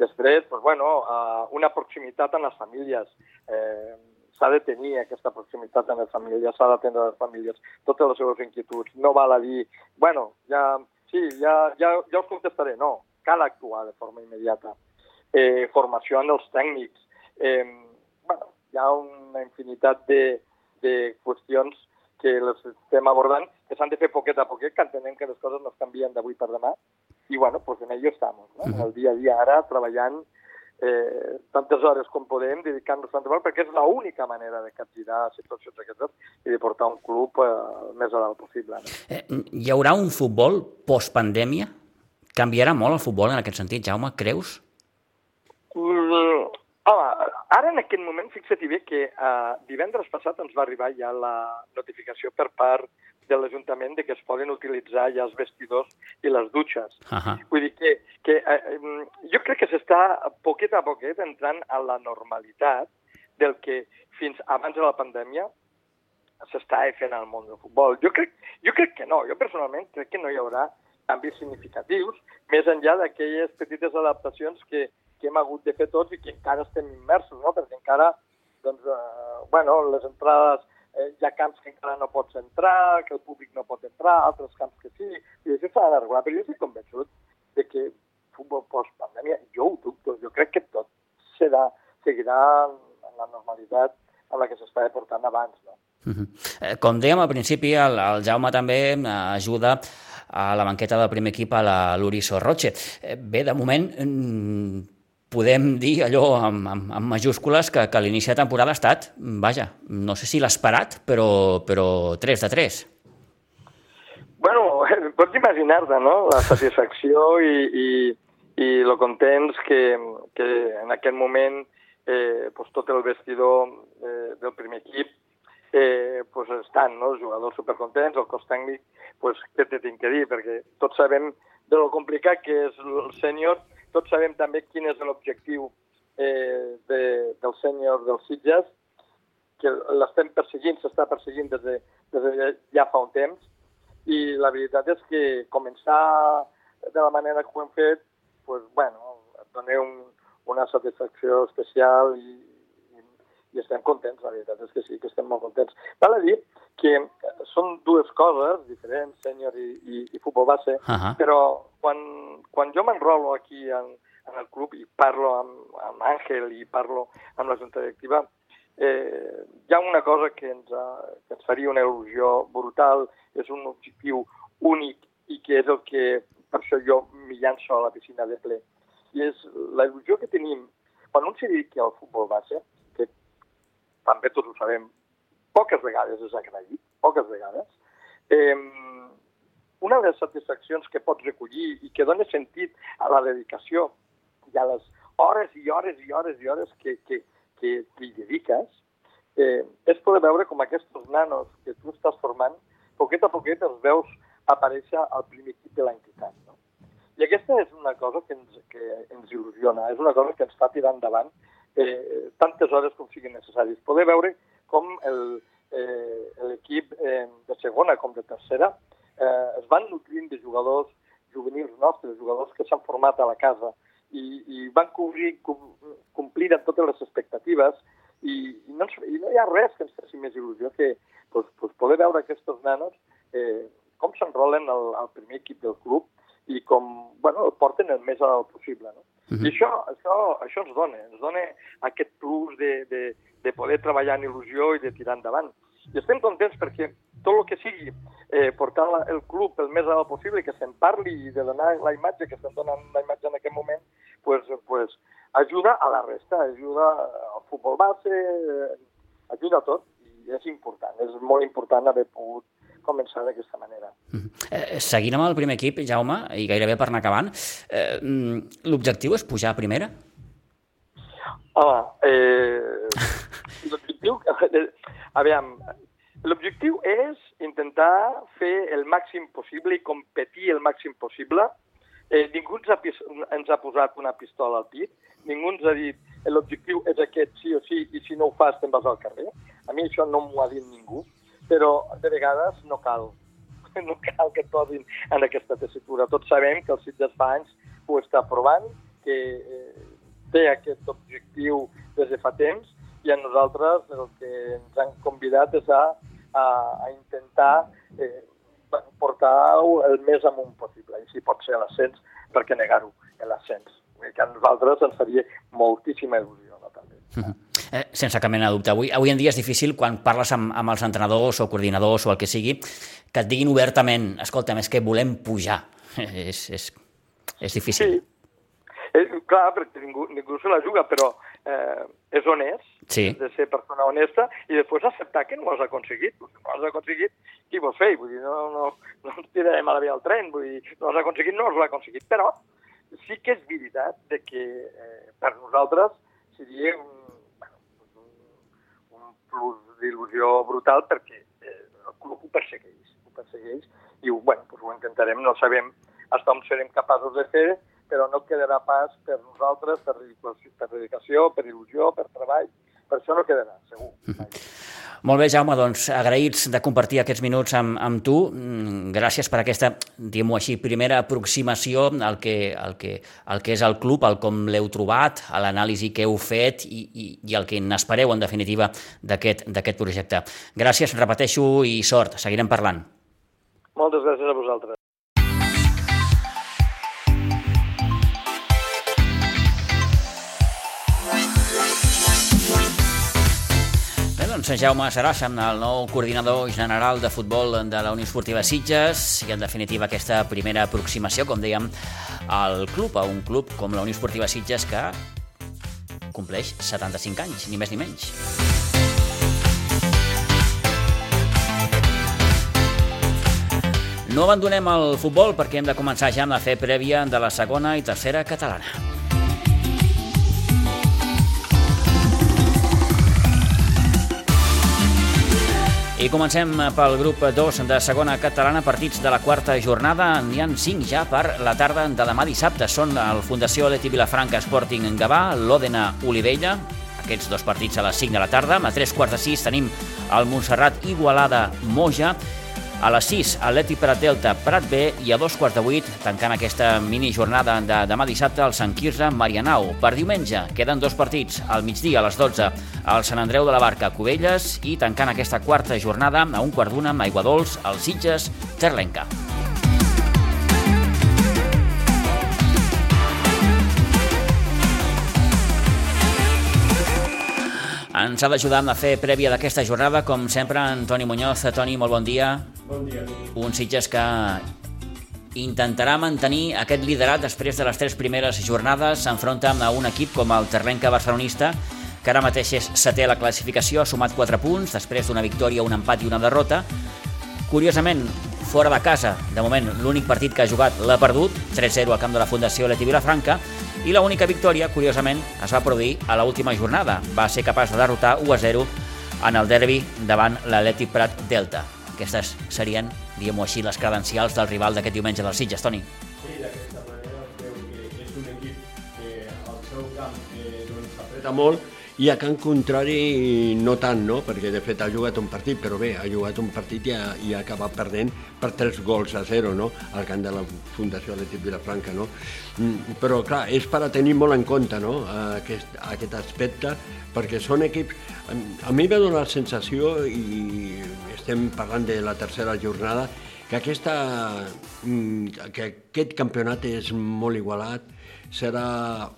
Després, pues, bueno, uh, una proximitat en les famílies. Eh, s'ha de tenir aquesta proximitat en les famílies, s'ha d'atendre les famílies, totes les seves inquietuds. No val a dir, bueno, ja, sí, ja, ja, ja us contestaré. No, cal actuar de forma immediata. Eh, formació en els tècnics. Eh, bueno, hi ha una infinitat de, de qüestions que les estem abordant, que s'han de fer poquet a poquet, que entenem que les coses no es canvien d'avui per demà, i bueno, pues en ello estamos, ¿no? en el dia a dia ara, treballant eh, tantes hores com podem, dedicant-nos tant molt, perquè és l'única manera de capgirar situacions d'aquestes i de portar un club eh, el més a dalt possible. No? Eh, hi haurà un futbol post-pandèmia? Canviarà molt el futbol en aquest sentit, Jaume, creus? Mm, home, ara en aquest moment, fixa't-hi bé que uh, divendres passat ens va arribar ja la notificació per part de l'Ajuntament de que es poden utilitzar ja els vestidors i les dutxes. Ahà. Vull dir que, que eh, mm, jo crec que s'està poquet a poquet entrant a la normalitat del que fins abans de la pandèmia s'està fent al món del futbol. Jo crec, jo crec que no, jo personalment crec que no hi haurà canvis significatius, més enllà d'aquelles petites adaptacions que, que hem hagut de fer tots i que encara estem immersos, no? perquè encara, doncs, eh, bueno, les entrades, eh, hi ha camps que encara no pots entrar, que el públic no pot entrar, altres camps que sí, i això s'ha de regular, però jo estic convençut de que futbol post-pandèmia, jo ho dubto, jo crec que tot serà, seguirà en la normalitat amb la que s'estava portant abans, no? Eh, Com dèiem al principi, el, el Jaume també eh, ajuda a la banqueta del primer equip a l'Uriso Roche. Eh, Bé, de moment mm, podem dir allò amb, amb, amb majúscules que, que l'inici de temporada ha estat, vaja, no sé si l'esperat, però, però 3 de 3. Bueno, pots imaginar-te, no?, la satisfacció i, i, i lo contents que, que en aquest moment eh, pues, tot el vestidor eh, del primer equip eh, pues estan, no?, els jugadors supercontents, el cos tècnic, pues, què te tinc que dir? Perquè tots sabem de lo complicat que és el sènior, tots sabem també quin és l'objectiu eh, de, del sènior dels Sitges, que l'estem perseguint, s'està perseguint des de, des de ja fa un temps, i la veritat és que començar de la manera que ho hem fet, pues, bueno, dona un, una satisfacció especial i, i, estem contents, la veritat és que sí, que estem molt contents. Val a dir que són dues coses diferents, sènior i, i, i futbol base, Ahà. però quan, quan jo m'enrolo aquí en, en el club i parlo amb, amb Àngel i parlo amb la junta directiva, eh, hi ha una cosa que ens, ha, que ens faria una il·lusió brutal, és un objectiu únic i que és el que per això jo m'hi llanço a la piscina de ple. I és la il·lusió que tenim quan un s'hi dedica al futbol base, també tots ho sabem, poques vegades és agraït, poques vegades, eh, una de les satisfaccions que pots recollir i que dona sentit a la dedicació i a les hores i hores i hores i hores que, que, que t'hi dediques, eh, és poder veure com aquests nanos que tu estàs formant, poquet a poquet els veus aparèixer al primer equip de l'entitat. No? I aquesta és una cosa que ens, que ens il·lusiona, és una cosa que ens fa tirar endavant eh, tantes hores com siguin necessaris. Poder veure com eh, l'equip eh, de segona com de tercera eh, es van nutrint de jugadors juvenils nostres, jugadors que s'han format a la casa i, i van cobrir, com, complir amb totes les expectatives i, i, no, i no hi ha res que ens faci més il·lusió que pues, pues poder veure aquests nanos eh, com s'enrolen al, al primer equip del club i com, bueno, el porten el més alt possible, no? Uh Mhm. -huh. I això, això, això ens dona, ens dona aquest plus de, de, de poder treballar en il·lusió i de tirar endavant. I estem contents perquè tot el que sigui eh, portar la, el club el més alt possible, que se'n parli i de donar la imatge que estem donant la imatge en aquest moment, pues, pues, ajuda a la resta, ajuda al futbol base, eh, ajuda a tot i és important, és molt important haver pogut començar d'aquesta manera. Eh, seguint amb el primer equip, Jaume, i gairebé per anar acabant, eh, mm, l'objectiu és pujar a primera? Home, eh, l'objectiu... Aviam, l'objectiu és intentar fer el màxim possible i competir el màxim possible. Eh, ningú ens ha, ens ha posat una pistola al pit, ningú ens ha dit l'objectiu és aquest sí o sí i si no ho fas te'n vas al carrer. A mi això no m'ho ha dit ningú, però de vegades no cal. No cal que et posin en aquesta tessitura. Tots sabem que el Sitges fa anys ho està provant, que eh, té aquest objectiu des de fa temps i a nosaltres el que ens han convidat és a, a, a intentar eh, portar-ho el més amunt possible. I si pot ser l'ascens, per què negar-ho, l'ascens? Que a nosaltres ens faria moltíssima il·lusió, Eh, sense cap mena de dubte. Avui, avui en dia és difícil quan parles amb, amb els entrenadors o coordinadors o el que sigui, que et diguin obertament, escolta'm, és que volem pujar. és, és, és difícil. Sí, eh, clar, perquè ningú, ningú se la juga, però eh, és honest, Sí. de ser persona honesta i després acceptar que no ho has aconseguit. No has aconseguit, qui vols fer? Vull dir, no, no, no ens tirarem a la via al tren, vull dir, no has aconseguit, no has aconseguit. Però sí que és veritat de que eh, per nosaltres seria un, bueno, un, un plus d'il·lusió brutal perquè eh, el club ho persegueix, ho persegueix i bueno, pues ho intentarem, no sabem fins on serem capaços de fer, però no quedarà pas per nosaltres, per dedicació, per, dedicació, per il·lusió, per treball, per això no quedarà, segur. Mai. Molt bé, Jaume, doncs agraïts de compartir aquests minuts amb, amb tu. Mm, Gràcies per aquesta, diguem-ho així, primera aproximació al que, al, que, al que és el club, al com l'heu trobat, a l'anàlisi que heu fet i, i, i el que n'espereu, en definitiva, d'aquest projecte. Gràcies, repeteixo, i sort. Seguirem parlant. Moltes gràcies a vosaltres. Doncs Jaume Sarassa, el nou coordinador general de futbol de la Unió Esportiva Sitges i, en definitiva, aquesta primera aproximació, com dèiem, al club, a un club com la Unió Esportiva Sitges que compleix 75 anys, ni més ni menys. No abandonem el futbol perquè hem de començar ja amb la fe prèvia de la segona i tercera catalana. I comencem pel grup 2 de segona catalana, partits de la quarta jornada. N'hi han 5 ja per la tarda de demà dissabte. Són el Fundació Leti Vilafranca Sporting en Gavà, l'Òdena Olivella, aquests dos partits a les 5 de la tarda. A 3 quarts de 6 tenim el Montserrat Igualada Moja. A les 6, Atleti Prat Delta Prat B i a dos quarts de 8, tancant aquesta mini jornada de demà dissabte, el Sant Quirze Marianao. Per diumenge queden dos partits, al migdia a les 12, al Sant Andreu de la Barca Cubelles i tancant aquesta quarta jornada a un quart d'una amb Aiguadols, el Sitges Terlenca. Ens ha d'ajudar amb la fe prèvia d'aquesta jornada, com sempre, en Toni Muñoz. Toni, molt bon dia. Bon dia. Un Sitges que intentarà mantenir aquest liderat després de les tres primeres jornades. S'enfronta a un equip com el Terrenca barcelonista, que ara mateix és setè a la classificació, ha sumat 4 punts, després d'una victòria, un empat i una derrota. Curiosament, fora de casa, de moment, l'únic partit que ha jugat l'ha perdut, 3-0 al camp de la Fundació Leti Vilafranca, i l'única victòria, curiosament, es va produir a l'última jornada. Va ser capaç de derrotar 1-0 en el derbi davant l'Atleti Prat Delta. Aquestes serien, diguem-ho així, les credencials del rival d'aquest diumenge dels Sitges, Toni. Sí, d'aquesta manera veu que és un equip que al seu camp eh, doncs, apreta molt i a Can Contrari no tant, no? perquè de fet ha jugat un partit, però bé, ha jugat un partit i ha, i ha acabat perdent per 3 gols a 0 no? al camp de la Fundació Atlètic Vilafranca. No? Mm, Però clar, és per a tenir molt en compte no? aquest, aquest aspecte, perquè són equips... A mi m'ha donat la sensació, i estem parlant de la tercera jornada, que, aquesta, mm, que aquest campionat és molt igualat, serà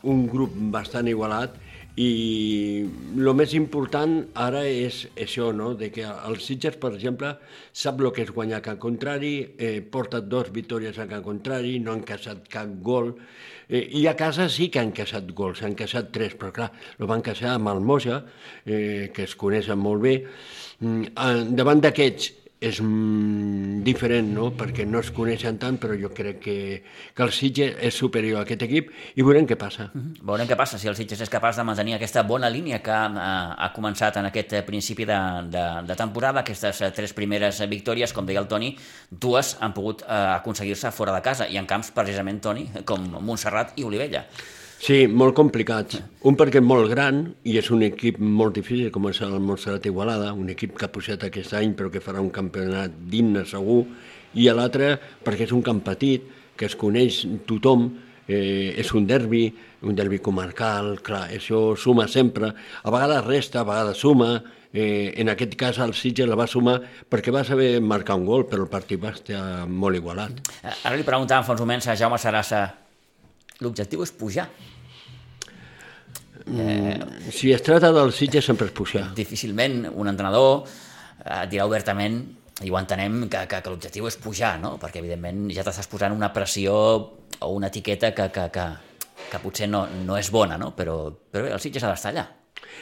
un grup bastant igualat i el més important ara és això, no? de que el Sitges, per exemple, sap el que és guanyar Can Contrari, eh, porta dos victòries a Can Contrari, no han caçat cap gol, eh, i a casa sí que han caçat gols, han caçat tres, però clar, el van caçar amb el Moja, eh, que es coneixen molt bé. Mm, davant d'aquests és mm, diferent, no? perquè no es coneixen tant, però jo crec que, que el Sitges és superior a aquest equip i veurem què passa. Mm -hmm. Veurem què passa, si el Sitges és capaç de mantenir aquesta bona línia que ha, ha començat en aquest principi de, de, de temporada, aquestes tres primeres victòries, com deia el Toni, dues han pogut eh, aconseguir-se fora de casa, i en camps, precisament, Toni, com Montserrat i Olivella. Sí, molt complicat. Un perquè és molt gran i és un equip molt difícil, com és el Montserrat Igualada, un equip que ha pujat aquest any però que farà un campionat digne segur, i l'altre perquè és un camp petit, que es coneix tothom, eh, és un derbi, un derbi comarcal, clar, això suma sempre, a vegades resta, a vegades suma, eh, en aquest cas el Sitges la va sumar perquè va saber marcar un gol, però el partit va estar molt igualat. Ara li preguntàvem fa uns moments a Jaume Sarassa l'objectiu és pujar. Mm, si es trata del Sitges sempre és pujar. Difícilment un entrenador eh, dirà obertament i ho entenem que, que, que l'objectiu és pujar, no? perquè evidentment ja t'estàs posant una pressió o una etiqueta que, que, que, que potser no, no és bona, no? Però, però bé, el Sitges ha d'estar allà.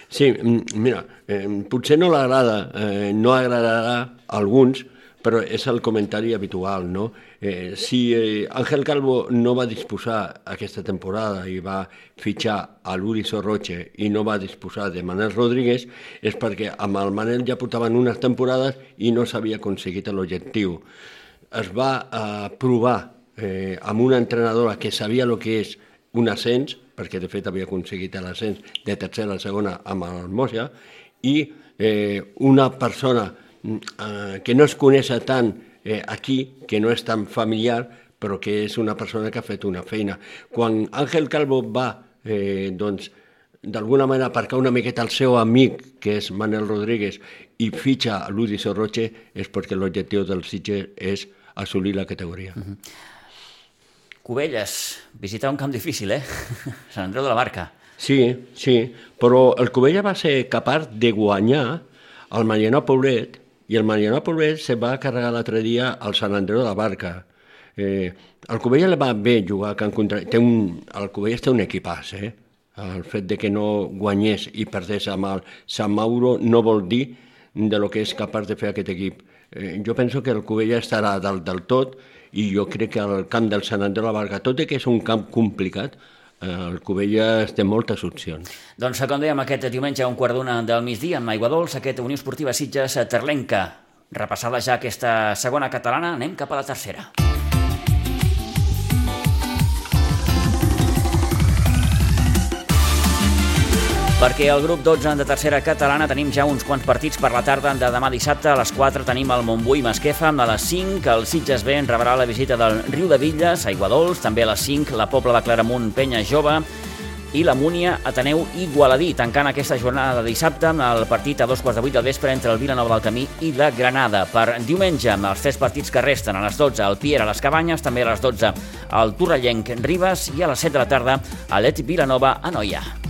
Sí, mm, mira, eh, potser no l'agrada, eh, no agradarà a alguns, però és el comentari habitual, no? Eh, si eh, Ángel Calvo no va disposar aquesta temporada i va fitxar a l'Uri Sorroche i no va disposar de Manel Rodríguez és perquè amb el Manel ja portaven unes temporades i no s'havia aconseguit l'objectiu. Es va eh, provar eh, amb una entrenadora que sabia el que és un ascens, perquè de fet havia aconseguit l'ascens de tercera a segona amb el Moja, i eh, una persona eh, que no es coneix tant eh, aquí, que no és tan familiar, però que és una persona que ha fet una feina. Quan Àngel Calvo va, eh, doncs, d'alguna manera aparcar una miqueta el seu amic, que és Manel Rodríguez, i fitxa l'Udi Sorroche, és perquè l'objectiu del Sitges és assolir la categoria. Uh -huh. Cubelles, visitar un camp difícil, eh? Sant Andreu de la Barca. Sí, sí, però el Cubella va ser capaç de guanyar el Mariano Poblet i el Mariano Polver se va carregar l'altre dia al Sant Andreu de la Barca. Eh, el Covella va bé jugar Can Contra... Té un, el Covella té un equipàs, eh? El fet de que no guanyés i perdés amb el Sant Mauro no vol dir de lo que és capaç de fer aquest equip. Eh, jo penso que el Covella estarà dalt del tot i jo crec que el camp del Sant Andreu de la Barca, tot i que és un camp complicat, el Covelles té moltes opcions. Doncs, com dèiem, aquest diumenge a un quart d'una del migdia amb Aigua Dols, aquest Unió Esportiva Sitges Terlenca. Repassada ja aquesta segona catalana, anem cap a la tercera. Perquè el grup 12 de tercera catalana tenim ja uns quants partits per la tarda de demà dissabte. A les 4 tenim el Montbui Masquefa, a les 5 el Sitges B rebrà la visita del Riu de Villes, Aigua Dols, també a les 5 la Pobla de Claramunt Penya Jove i la Múnia Ateneu Igualadí, tancant aquesta jornada de dissabte amb el partit a dos quarts de vuit del vespre entre el Vilanova del Camí i la Granada. Per diumenge, amb els tres partits que resten, a les 12 el Piera a les Cabanyes, també a les 12 el Torrellenc Ribes i a les 7 de la tarda a l'Et Vilanova a Noia.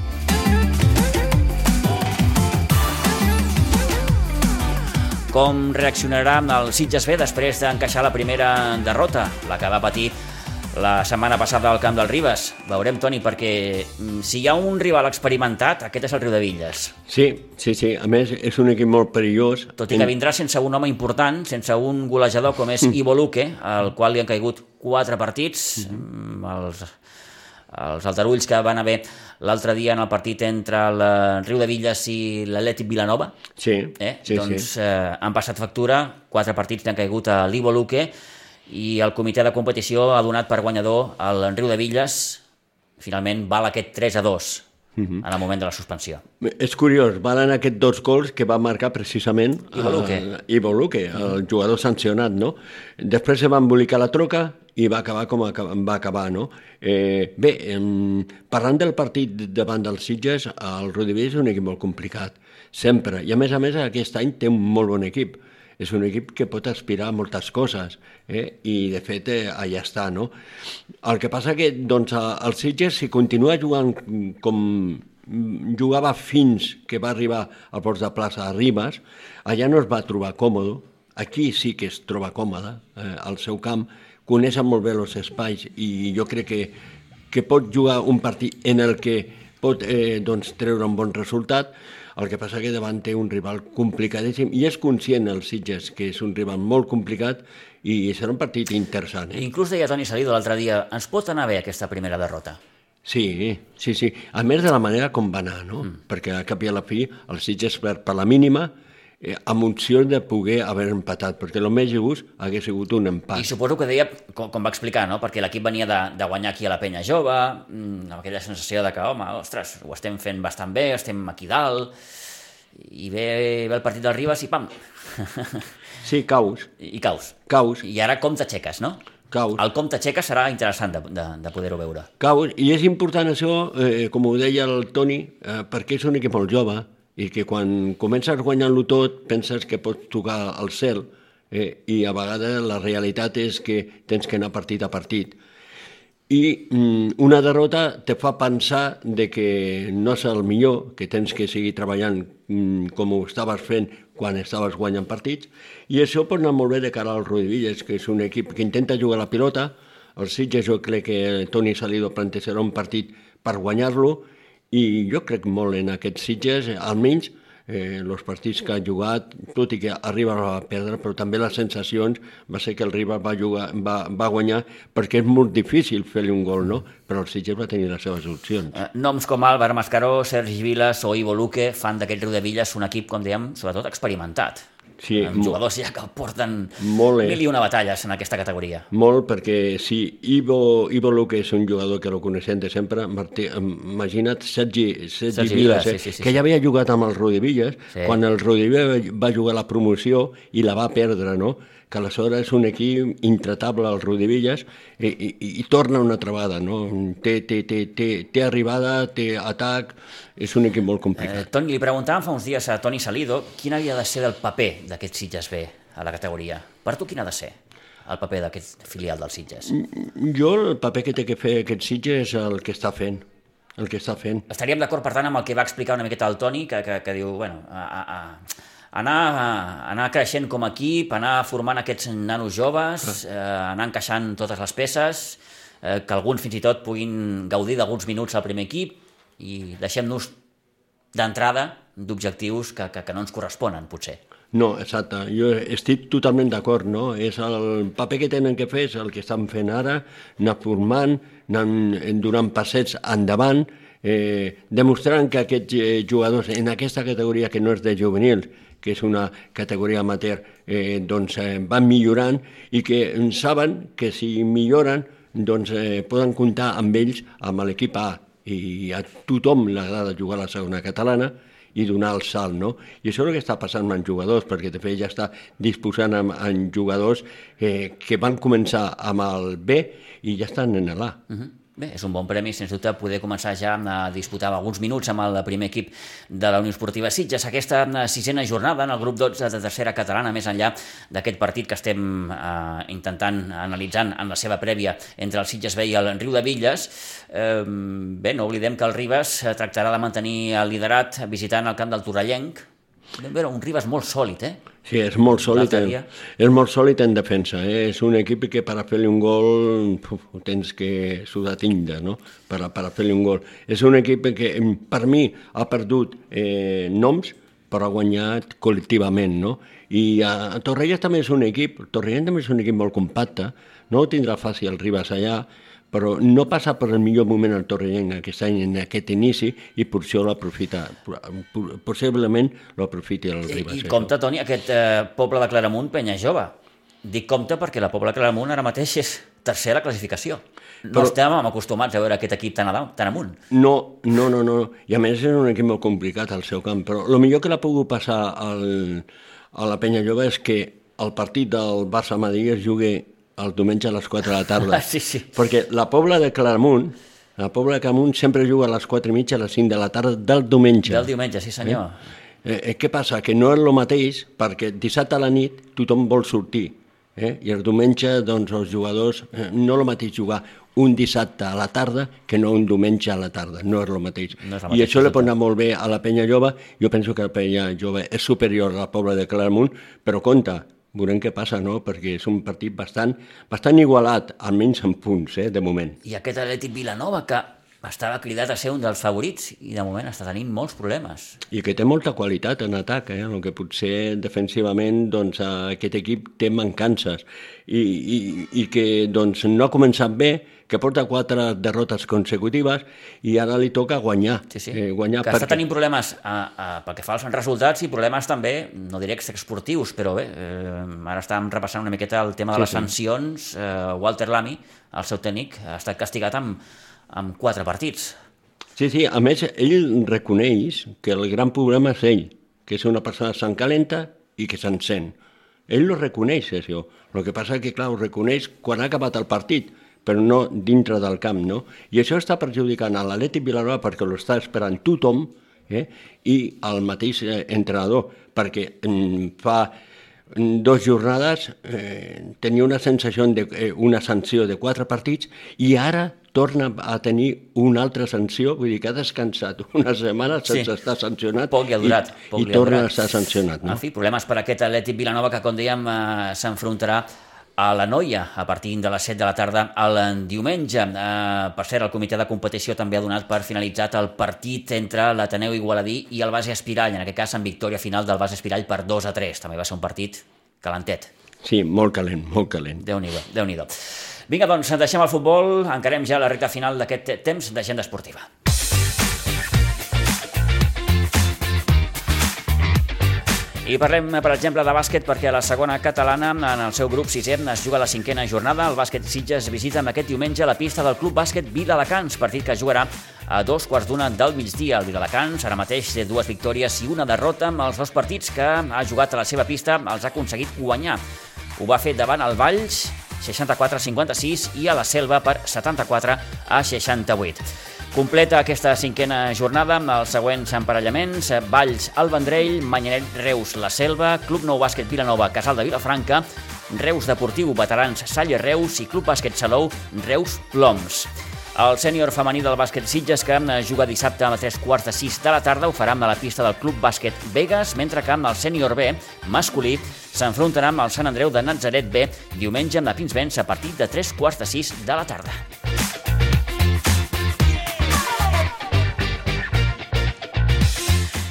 Com reaccionarà el Sitges B després d'encaixar la primera derrota, la que va patir la setmana passada al camp del Ribes. Veurem, Toni, perquè mm, si hi ha un rival experimentat, aquest és el Riu de Villes. Sí, sí, sí. A més, és un equip molt perillós. Tot i que vindrà sense un home important, sense un golejador com és. Ivo Luque, al qual li han caigut quatre partits, mm -hmm. els, els altarulls que van haver l'altre dia en el partit entre el eh, Riu de Villes i l'Atlètic Vilanova. Sí, eh? sí, doncs, sí. Eh, han passat factura, quatre partits han caigut a l'Ivo Luque i el comitè de competició ha donat per guanyador el Riu de Villes. Finalment val aquest 3 a 2 uh -huh. en el moment de la suspensió. És curiós, valen aquests dos gols que va marcar precisament Ivo Luque, uh, el jugador sancionat, no? Després se va embolicar la troca i va acabar com va acabar, no? Eh, bé, eh, parlant del partit davant dels Sitges, el Rodivell és un equip molt complicat, sempre, i a més a més aquest any té un molt bon equip. és un equip que pot aspirar a moltes coses, eh? i de fet eh, allà està, no? El que passa que, doncs, el Sitges, si continua jugant com jugava fins que va arribar al Ports de Plaça a Ribes, allà no es va trobar còmode, aquí sí que es troba còmode, eh, al seu camp, coneix molt bé els espais i jo crec que, que pot jugar un partit en el que pot eh, doncs, treure un bon resultat, el que passa que davant té un rival complicadíssim i és conscient el Sitges que és un rival molt complicat i serà un partit interessant. Eh? Inclús deia Toni Salido l'altre dia, ens pot anar bé aquesta primera derrota? Sí, sí, sí. A més de la manera com va anar, no? Mm. Perquè a cap i a la fi el Sitges perd per la mínima eh, amb opció de poder haver empatat, perquè el més just hagués sigut un empat. I suposo que deia, com, com va explicar, no? perquè l'equip venia de, de guanyar aquí a la penya jove, mm, amb aquella sensació de que, home, ostres, ho estem fent bastant bé, estem aquí dalt, i ve, ve el partit del Ribas i pam! Sí, caus. I, i caus. Caus. I ara com t'aixeques, no? Caus. El com t'aixeques serà interessant de, de, de poder-ho veure. Caus, i és important això, eh, com ho deia el Toni, eh, perquè és un equip molt jove, i que quan comences guanyant-lo tot penses que pots tocar al cel eh, i a vegades la realitat és que tens que anar partit a partit. I mm, una derrota te fa pensar de que no és el millor, que tens que seguir treballant mm, com ho estaves fent quan estaves guanyant partits, i això pot anar molt bé de cara al Villes, que és un equip que intenta jugar la pilota, el Sitges jo crec que Toni Salido plantejarà un partit per guanyar-lo, i jo crec molt en aquests Sitges, almenys eh, els partits que ha jugat, tot i que arriba a perdre, però també les sensacions va ser que el Riba va, jugar, va, va guanyar perquè és molt difícil fer-li un gol, no? però el Sitges va tenir les seves opcions. Eh, noms com Álvaro Mascaró, Sergi Vilas o Ivo Luque fan d'aquest Riu de Villas un equip, com dèiem, sobretot experimentat sí, amb jugadors ja que porten molt, eh? mil i una batalles en aquesta categoria. Molt, perquè si Ivo, Ivo Luque és un jugador que lo coneixem de sempre, Martí, imagina't Sergi, Sergi, Sergi Vilas, eh? sí, sí, sí, que ja havia jugat amb el Rudi Villas, sí. quan el Rudi Villas va jugar la promoció i la va perdre, no? que aleshores és un equip intratable al Villas i, i, i torna una vegada, no? Té, té, té, té, té arribada, té atac, és un equip molt complicat. Eh, Toni, li preguntàvem fa uns dies a Toni Salido quin havia de ser el paper d'aquest Sitges B a la categoria. Per tu quin ha de ser? el paper d'aquest filial dels Sitges? Mm, jo el paper que té que fer aquest Sitges és el que està fent el que està fent. Estaríem d'acord, per tant, amb el que va explicar una miqueta el Toni, que, que, que diu, bueno, a, a, a, anar, anar creixent com a equip, anar formant aquests nanos joves, eh, anar encaixant totes les peces, eh, que alguns fins i tot puguin gaudir d'alguns minuts al primer equip i deixem-nos d'entrada d'objectius que, que, que no ens corresponen, potser. No, exacte. Jo estic totalment d'acord, no? És el paper que tenen que fer, és el que estan fent ara, anar formant, anar donant passets endavant, eh, demostrant que aquests eh, jugadors en aquesta categoria que no és de juvenils, que és una categoria amateur, eh, doncs eh, van millorant i que saben que si milloren doncs eh, poden comptar amb ells, amb l'equip A, i a tothom li agrada jugar a la segona catalana i donar el salt, no? I això és el que està passant amb jugadors, perquè de fet ja està disposant amb, amb jugadors eh, que van començar amb el B i ja estan en l'A. Uh -huh. Bé, és un bon premi, sens dubte, poder començar ja a disputar alguns minuts amb el primer equip de la Unió Esportiva Sitges. Aquesta eh, sisena jornada en el grup 12 de tercera catalana, més enllà d'aquest partit que estem eh, intentant, analitzant en la seva prèvia entre el Sitges B i el Riu de Villes. Eh, bé, no oblidem que el Ribes tractarà de mantenir el liderat visitant el camp del Torrellenc, Vam veure un Ribas molt sòlid, eh? Sí, és molt sòlid, en, és molt sòlid en defensa. Eh? És un equip que per a fer-li un gol uf, tens que sudar tinta, no? Per a, per a fer-li un gol. És un equip que per mi ha perdut eh, noms, però ha guanyat col·lectivament, no? I a, a Torrelles també és un equip, Torrelles també és un equip molt compacte, no tindrà fàcil el Ribas allà, però no passa per el millor moment el Torrellenc aquest any en aquest inici i per això l'aprofita, possiblement l'aprofiti el Ribas. I, I compte, Toni, aquest eh, poble de Claramunt, penya jove. Dic compte perquè la Pobla de Claramunt ara mateix és tercer a la classificació. No però, estem acostumats a veure aquest equip tan, a, tan amunt. No, no, no, no. I a més és un equip molt complicat al seu camp. Però el millor que l'ha pogut passar al, a la penya jove és que el partit del Barça-Madrid es jugui el diumenge a les 4 de la tarda. sí, sí. Perquè la Pobla de Claramunt, la Pobla de Claramunt sempre juga a les 4 i mitja, a les 5 de la tarda del diumenge. Del diumenge, sí senyor. Eh? Eh, eh, què passa? Que no és el mateix perquè dissabte a la nit tothom vol sortir eh? i el diumenge doncs, els jugadors eh, no és el mateix jugar un dissabte a la tarda que no un diumenge a la tarda, no és el mateix. No és el I mateix, això li pot anar molt bé a la penya jove, jo penso que la penya jove és superior a la pobla de Claramunt, però compte, veurem què passa, no? perquè és un partit bastant, bastant igualat, almenys en punts, eh, de moment. I aquest Atlètic Vilanova que estava cridat a ser un dels favorits i de moment està tenint molts problemes. I que té molta qualitat en atac, eh? el que potser defensivament doncs, aquest equip té mancances i, i, i que doncs, no ha començat bé, que porta quatre derrotes consecutives i ara li toca guanyar. Sí, sí. Eh, guanyar que està tenint problemes a, a, pel que fa als resultats i problemes també, no diré extraesportius, però bé, eh, ara estàvem repassant una miqueta el tema de Sí, les sí. sancions. Eh, Walter Lamy, el seu tècnic, ha estat castigat amb, amb quatre partits. Sí, sí, a més, ell reconeix que el gran problema és ell, que és una persona s'encalenta i que s'encén. Ell ho reconeix, això. El que passa que, clar, ho reconeix quan ha acabat el partit, però no dintre del camp, no? I això està perjudicant a l'Atlètic Vilanova perquè l'està esperant tothom eh? i el mateix eh, entrenador, perquè mm, fa mm, dos jornades eh, tenia una sensació de eh, una sanció de quatre partits i ara torna a tenir una altra sanció, vull dir que ha descansat una setmana Sí. sense estar sancionat Poc ha durat. i, poc i torna durat. a estar sancionat. No? En fi, problemes per aquest Atlètic Vilanova que, com dèiem, eh, s'enfrontarà a la Noia a partir de les 7 de la tarda el diumenge. Eh, per cert, el comitè de competició també ha donat per finalitzat el partit entre l'Ateneu Igualadí i el Base Espirall, en aquest cas en victòria final del Base Espirall per 2 a 3. També va ser un partit calentet. Sí, molt calent, molt calent. Déu-n'hi-do, déu nhi déu Vinga, doncs, deixem el futbol, encarem ja la recta final d'aquest temps d'agenda esportiva. I parlem, per exemple, de bàsquet perquè la segona catalana, en el seu grup sisè, es juga la cinquena jornada. El bàsquet Sitges visita aquest diumenge la pista del Club Bàsquet Viladecans, partit que jugarà a dos quarts d'una del migdia. El Viladecans ara mateix té dues victòries i una derrota amb els dos partits que ha jugat a la seva pista, els ha aconseguit guanyar. Ho va fer davant el Valls, 64-56, i a la Selva per 74 a 68. Completa aquesta cinquena jornada amb els següents emparellaments. Valls, el Vendrell, Manyanet, Reus, La Selva, Club Nou Bàsquet Vilanova, Casal de Vilafranca, Reus Deportiu, Veterans, Salle Reus i Club Bàsquet Salou, Reus Ploms. El sènior femení del bàsquet Sitges, que juga dissabte a tres quarts de sis de la tarda, ho farà amb la pista del Club Bàsquet Vegas, mentre que amb el sènior B, masculí, s'enfrontarà amb el Sant Andreu de Natzaret B, diumenge amb la Pinsbens a partir de tres quarts de sis de la tarda.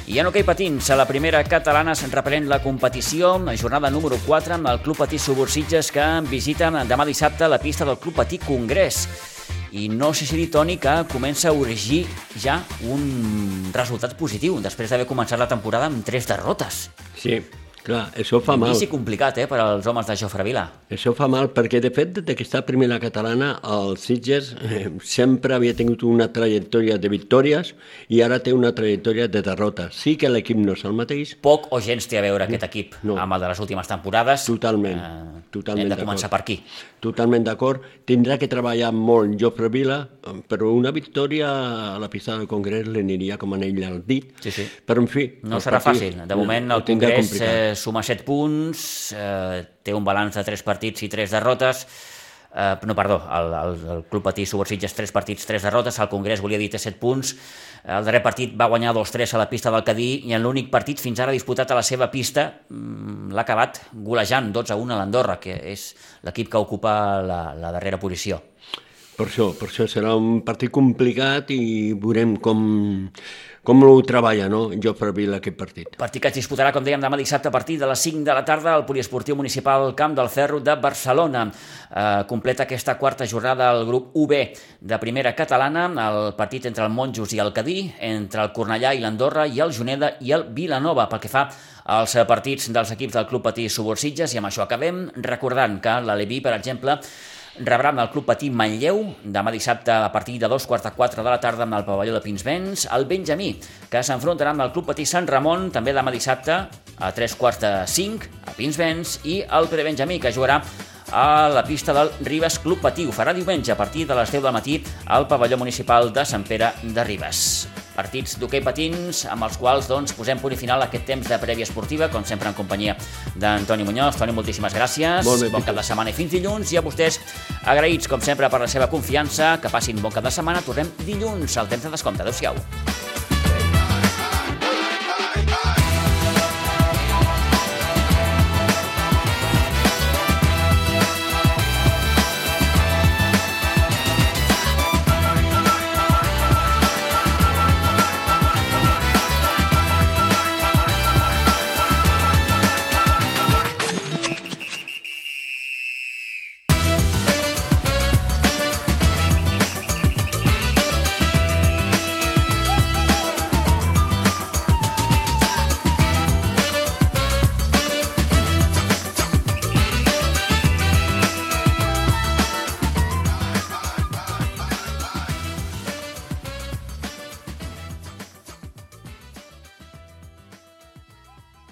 I en hoquei patins, a la primera catalana se'n reprenent la competició, jornada número 4 amb el Club Patí Subursitges que visita demà dissabte la pista del Club Patí Congrés. I no sé si dir, Toni, que comença a urgir ja un resultat positiu després d'haver començat la temporada amb tres derrotes. Sí, clar, això fa mal. Inici complicat, eh, per als homes de Jofre Vila. Això fa mal perquè, de fet, des de que està primera catalana, el Sitges eh, sempre havia tingut una trajectòria de victòries i ara té una trajectòria de derrotes. Sí que l'equip no és el mateix, Poc o gens té a veure aquest equip No. amb el de les últimes temporades. Totalment, Eh, totalment Hem de començar per aquí. totalment d'acord. Tindrà que treballar molt Jofre Vila, però una victòria a la pista del Congrés li aniria com anell al dit. Sí, sí. Però, en fi... No serà partit- fàcil. De moment el Congrés suma 7 punts, eh, té un balanç de 3 partits i 3 derrotes. Eh, no, perdó, el, el, el Club Patí Subursitges 3 partits, 3 derrotes, el Congrés volia dir té 7 punts, el darrer partit va guanyar 2-3 a la pista del Cadí i en l'únic partit fins ara disputat a la seva pista mm, l'ha acabat golejant 12-1 a l'Andorra, que és l'equip que ocupa la, la darrera posició. Per això, per això serà un partit complicat i veurem com, com ho treballa, no?, Jofre Vila, aquest partit. Partit que es disputarà, com dèiem, demà dissabte a partir de les 5 de la tarda al Poliesportiu Municipal Camp del Ferro de Barcelona. Eh, completa aquesta quarta jornada el grup UB de primera catalana, el partit entre el Monjos i el Cadí, entre el Cornellà i l'Andorra i el Juneda i el Vilanova, pel que fa als partits dels equips del Club Patí Subursitges, i amb això acabem recordant que l'Aleví, per exemple, rebrà amb el Club Patí Manlleu demà dissabte a partir de dos quarts de quatre de la tarda amb el pavelló de Pinsbens, el Benjamí, que s'enfrontarà amb el Club Patí Sant Ramon també demà dissabte a tres quarts de cinc a Pinsbens i el Prebenjamí, que jugarà a la pista del Ribes Club Patí. Ho farà diumenge a partir de les 10 del matí al pavelló municipal de Sant Pere de Ribes. Partits d'hoquei patins amb els quals doncs, posem punt i final a aquest temps de prèvia esportiva, com sempre en companyia d'Antoni Muñoz. Toni, moltíssimes gràcies. Molt bé, bon cap de setmana i fins dilluns. I a vostès, agraïts, com sempre, per la seva confiança. Que passin bon cap de setmana. Tornem dilluns al temps de descompte. Adéu-siau.